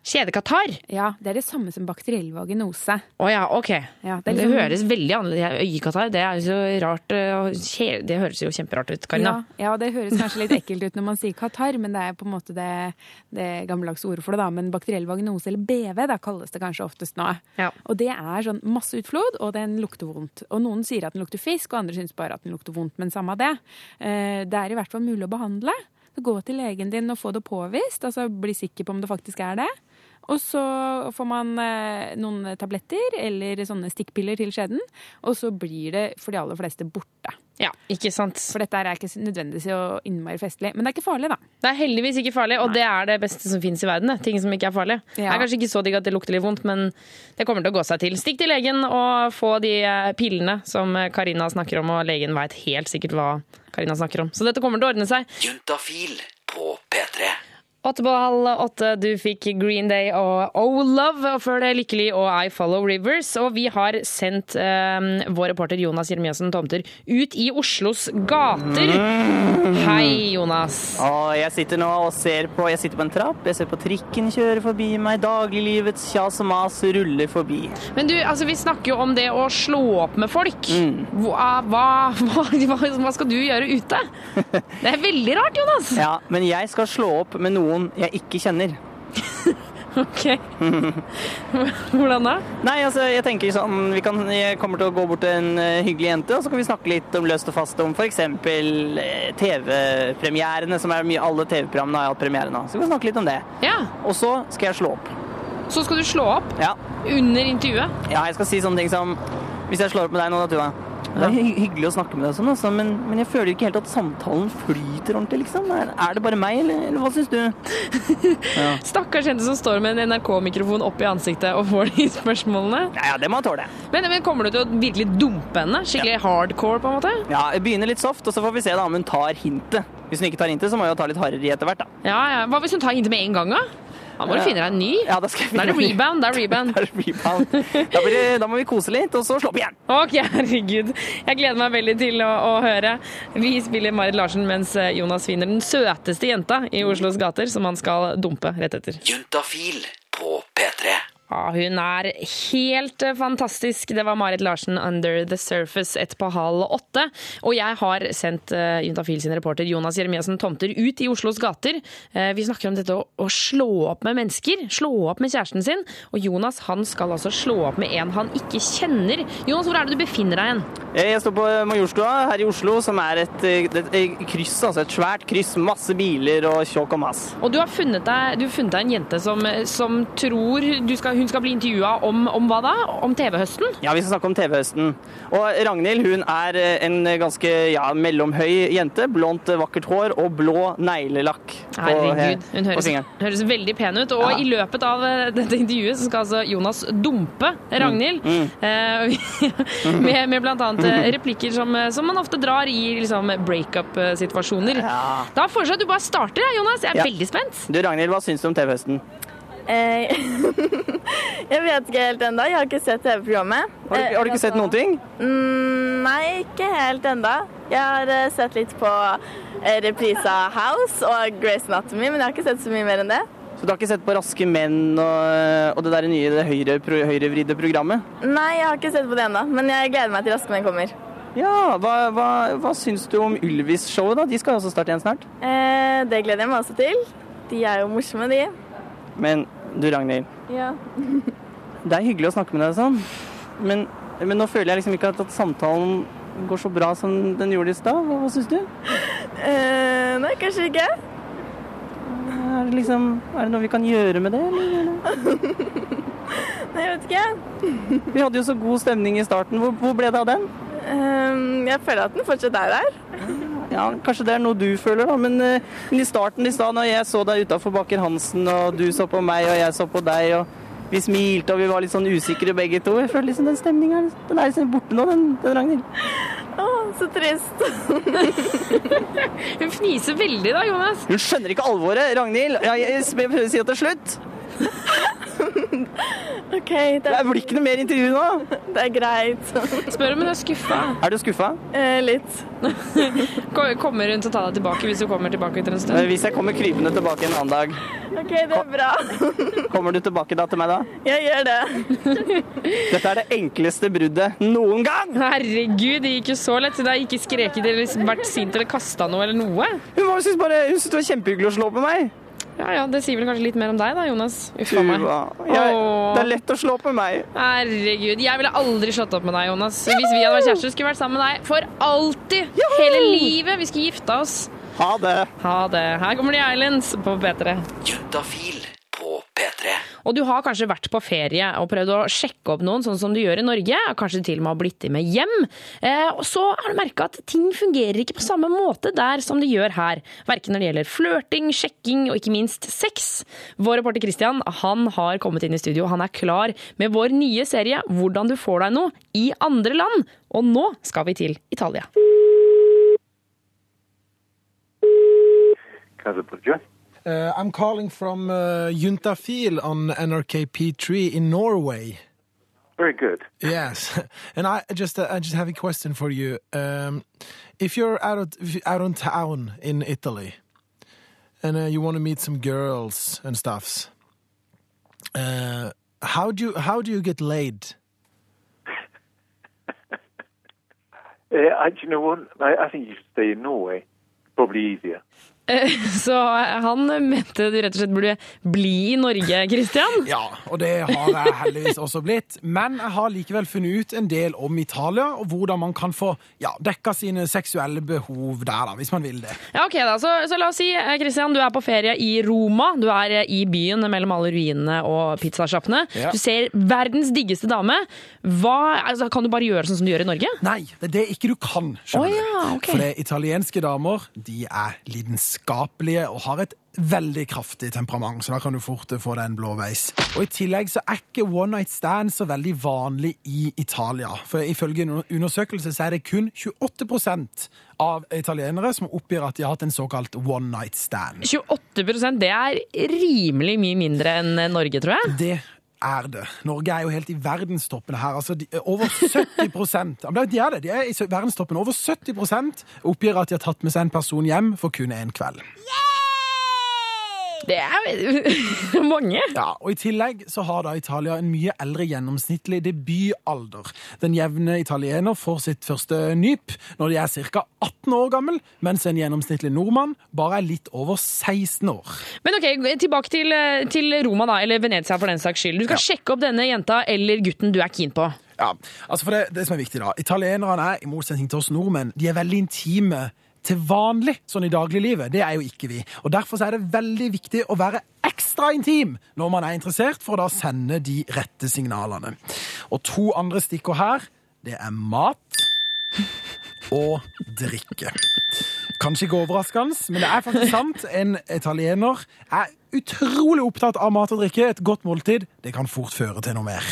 Kjedekatarr? Ja, det er det samme som bakteriell vaginose. Å ja, ok. Ja, det, liksom- høres veldig annerledes Øyekatarr, det er så rart. eh, Det høres jo kjemperart ut, Karina. Ja, ja, det høres kanskje litt ekkelt ut når man sier katarr, men det er på en måte det, det gammeldagse ordet for det. da, Men bakteriell vaginose, eller BV, da kalles det kanskje oftest nå. Og det er sånn masse utflod, og den lukter vondt. Og noen sier at den lukter fisk, og andre syns bare at den lukter vondt. Men samme det. Eh, Det er i hvert fall mulig å behandle. Gå til legen din og få det påvist, altså bli sikker på om det faktisk er det. Og så får man eh, noen tabletter eller sånne stikkpiller til skjeden, og så blir det for de aller fleste borte. Ja, ikke sant? For dette er ikke nødvendigvis så innmari festlig. Men det er ikke farlig, da. Det er heldigvis ikke farlig, og det er det beste som finnes i verden. det. Ting som ikke er farlig. Det Ja. er kanskje ikke så digg at det lukter litt vondt, men det kommer til å gå seg til. Stikk til legen og få de eh, pillene som Karina snakker om, og legen veit helt sikkert hva Karina snakker om. Så dette kommer til å ordne seg. Juntafil på P3. Åtte på halv åtte, du fikk Green Day og Oh Love, og før det Lykkelig og I Follow Rivers. Og vi har sendt eh, vår reporter Jonas Jeremiassen Tomter ut i Oslos gater. Hei, Jonas. Og jeg sitter nå og ser på Jeg sitter på en trapp, jeg ser på trikken kjøre forbi meg, dagliglivets kjas og mas ruller forbi. Men du, altså vi snakker jo om det å slå opp med folk. Mm. Hva, hva, hva, hva skal du gjøre ute? Det er veldig rart, Jonas. Ja, men jeg skal slå opp med noen jeg ikke kjenner. Ok. Hvordan da? Nei, altså, jeg tenker sånn Vi kan, jeg kommer til å gå bort til en eh, hyggelig jente, og så kan vi snakke litt om løst og fast om f.eks. Uh, TV-premierene, som er mye Alle TV-programmene har hatt premiere nå. Så vi kan snakke litt om det. Ja. Og så skal jeg slå opp. Så skal du slå opp Ja. under intervjuet? Ja, jeg skal si sånne ting som Hvis jeg slår opp med deg nå, da, Tuva. Det er hyggelig å snakke med deg, sånn, altså, men, men jeg føler ikke helt at samtalen flyter ordentlig. liksom. Er, er det bare meg, eller, eller hva syns du? Ja. Stakkars jente som står med en NRK-mikrofon opp i ansiktet og får de spørsmålene. Ja, ja, det må jeg tåle. Men, men kommer du til å virkelig dumpe henne? Skikkelig hardcore, på en måte? Ja, jeg begynner litt soft, og så får vi se da om hun tar hintet. Hvis hun ikke tar hintet, så må jeg jo ta litt hardere i etter hvert, da. Ja, ja. Hva hvis hun tar hintet med en gang, da? Da må du finne deg en ny. Ja, da skal jeg Da er det finne rebound. Da er rebound. Da er rebound. Da, blir det, da må vi kose litt, og så slå opp igjen. Ok, herregud. Jeg gleder meg veldig til å, å høre. Vi spiller Marit Larsen mens Jonas finner den søteste jenta i Oslos gater, som han skal dumpe rett etter. Juntafil på P3. Ja, hun er helt eh, fantastisk. Det var Marit Larsen, 'Under the Surface', ett på halv åtte. Og jeg har sendt uh, Juntafil sin reporter Jonas Jeremiassen Tomter ut i Oslos gater. Uh, vi snakker om dette å, å slå opp med mennesker. Slå opp med kjæresten sin. Og Jonas han skal altså slå opp med en han ikke kjenner. Jonas, hvor er det du befinner deg hen? Jeg står på Majorstua her i Oslo, som er et, et, et kryss, altså et svært kryss. Masse biler og tjåk og mas. Og du har funnet deg, du har funnet deg en jente som, som tror du skal, hun skal bli intervjua om, om hva da? Om TV-høsten? Ja, vi skal snakke om TV-høsten. Og Ragnhild hun er en ganske ja, mellomhøy jente. Blondt, vakkert hår og blå neglelakk på, Herregud, hun høres, høres veldig pen ut. Og Ja. i løpet av eh, dette intervjuet så skal altså Jonas dumpe Ragnhild. Mm, Mm. med, med eh, replikker som, eh, som man ofte drar i liksom, breakup-situasjoner. Da foreslår jeg at du bare starter, Jonas. Jeg er Ja. veldig spent. Du Ragnhild, hva syns du om TV-høsten? Eh, jeg vet ikke helt ennå. Jeg har ikke sett TV-programmet. Har, har du ikke sett noen ting? Mm, nei, ikke helt ennå. Jeg har eh, sett litt på reprise av House og Grace Anatomy, men jeg har ikke sett så mye mer enn det. Så du har ikke sett på Raske menn og, og det der nye det høyre, pro, høyrevridde programmet? Nei, jeg har ikke sett på det ennå, men jeg gleder meg til Raske menn kommer. Ja, hva, hva, hva syns du om Ylvis-showet, da? De skal jo også starte igjen snart. Eh, det gleder jeg meg også til. De er jo morsomme, de. Men du Ragnhild, Ja. det er hyggelig å snakke med deg sånn, men, men nå føler jeg liksom ikke at, at samtalen går så bra som den gjorde i stad. Hva, hva syns du? Eh, nei, kanskje ikke. Er det, liksom, er det noe vi kan gjøre med det, eller? Nei, jeg vet ikke. Vi hadde jo så god stemning i starten. Hvor, hvor ble det av den? Eh, jeg føler at den fortsatt er der. Ja, Kanskje det er noe du føler, da, men, eh, men i starten i stad, når jeg så deg utafor Baker Hansen, og du så på meg, og jeg så på deg, og vi smilte, og vi var litt sånn usikre begge to Jeg føler liksom den stemninga den er liksom borte nå, den, den Ragnhild. Å, så trist. Hun fniser veldig da, Jonas. Hun skjønner ikke alvoret, Ragnhild. Jeg, jeg, jeg prøver å si at det er slutt. OK, det, Det blir ikke noe mer intervju nå. det er greit. Spør om hun er skuffa. Er du skuffa? Eh, litt. Kommer hun til å ta deg tilbake hvis du kommer tilbake etter en Eh, stund? Hvis jeg kommer krypende tilbake en annen dag, OK, det er bra. kommer du tilbake da til meg da? Jeg gjør det. Dette er det enkleste bruddet noen gang! Herregud, det gikk jo så lett. Det har ikke skreket eller vært sint eller kasta noe eller noe. Hun hun syntes det var kjempehyggelig å slå på meg. Ja, ja, Det sier vel kanskje litt mer om deg da, Jonas. Uff a meg. Jeg, det er lett å slå på meg. Herregud, jeg ville aldri slått opp med deg, Jonas. Hvis vi hadde vært kjærester, skulle vi vært sammen med deg for alltid. Hele livet. Vi skulle gifta oss. Ha det. Ha det. Her kommer The Islands på P3. Juntafil på P3. Og du har kanskje vært på ferie og prøvd å sjekke opp noen, sånn som du gjør i Norge. Kanskje til og med har blitt med hjem. Eh, og så har du merka at ting fungerer ikke på samme måte der som det gjør her. Verken når det gjelder flørting, sjekking og ikke minst sex. Vår reporter Christian han har kommet inn i studio. Han er klar med vår nye serie 'Hvordan du får deg noe' i andre land. Og nå skal vi til Italia. Uh, I'm calling from uh, Juntafil on NRKP3 in Norway. Very good. Yes, and I just uh, I just have a question for you. Um, if you're out of if you're out on town in Italy, and uh, you want to meet some girls and stuffs, uh, how do you how do you get laid? Uh, I, do you know what? I, I think you should stay in Norway. Probably easier. Eh, Så han mente du rett og slett burde bli i Norge, Christian. Ja, og det har jeg heldigvis også blitt. Men jeg har likevel funnet ut en del om Italia, og hvordan man kan få ja, dekka sine seksuelle behov der, da, hvis man vil det. Ja, ok da. Så, så la oss si, eh, Christian, du er på ferie i Roma. Du er eh, i byen mellom alle ruinene og pizzasjappene. Ja. Du ser verdens diggeste dame. Hva, altså, kan du bare gjøre sånn som du gjør i Norge? Nei, det er det ikke du kan, skjønner oh, ja, du. For det italienske damer, de er lidenskapelige og har et veldig kraftig temperament, så da kan du fort få deg en blå veis. Og i tillegg så er ikke one night stand så veldig vanlig i Italia. For ifølge en undersøkelse så er det kun 28% av italienere som oppgir at de har hatt en såkalt one night stand. 28% det er rimelig mye mindre enn Norge, tror jeg. Det er det. Norge er jo helt i verdenstoppen her. Altså, de, over 70 Ja, De er det, de er i verdenstoppen. Over 70 oppgir at de har tatt med seg en person hjem for kun én kveld. Det er mange. Ja, og I tillegg så har da Italia en mye eldre gjennomsnittlig debutalder. Den jevne italiener får sitt første nyp når de er ca. 18 år gammel, mens en gjennomsnittlig nordmann bare er litt over 16 år. Men ok, tilbake til, til Roma, da, eller Venezia for den saks skyld. Du skal sjekke opp denne jenta eller gutten du er keen på. Ja, altså for det, det som er viktig da, Italienerne er, i motsetning til oss nordmenn, de er veldig intime til vanlig, sånn i dagliglivet. Det er jo ikke vi. Og Derfor så er det veldig viktig å være ekstra intim når man er interessert, for å da sende de rette signalene. Og to andre stikkord her, det er mat og drikke. Kanskje ikke overraskende, men det er faktisk sant. En italiener er utrolig opptatt av mat og drikke. Et godt måltid, det kan fort føre til noe mer.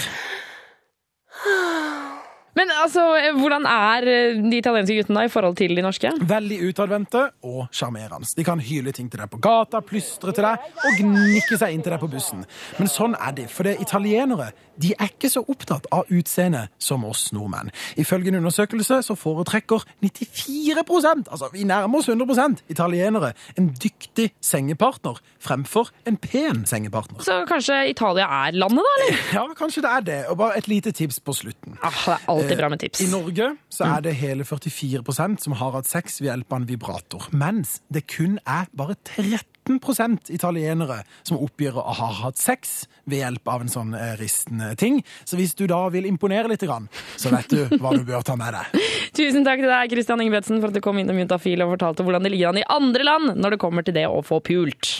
Men altså, hvordan er de italienske guttene i forhold til de norske? Veldig utadvendte og sjarmerende. De kan hyle ting til deg på gata, plystre til deg og gnikke seg inn til deg på bussen. Men sånn er det, for det italienere de er ikke så opptatt av utseende som oss nordmenn. Ifølge en undersøkelse så foretrekker 94% altså vi nærmer oss 100% italienere en dyktig sengepartner fremfor en pen sengepartner. Så kanskje Italia er landet, da? eller? Ja, kanskje det er det. Og bare et lite tips på slutten. Ah, det er alltid bra med tips. I Norge så er det hele 44% som har hatt sex ved hjelp av en vibrator, mens det kun er bare 13 italienere som oppgir å ha hatt sex ved hjelp av en sånn eh, ristende ting. Så hvis du da vil imponere litt, så vet du hva du bør ta med deg. Tusen takk til deg, Christian Ingebretsen, for at du kom inn og Juntafil og fortalte hvordan det ligger an i andre land når det kommer til det å få pult.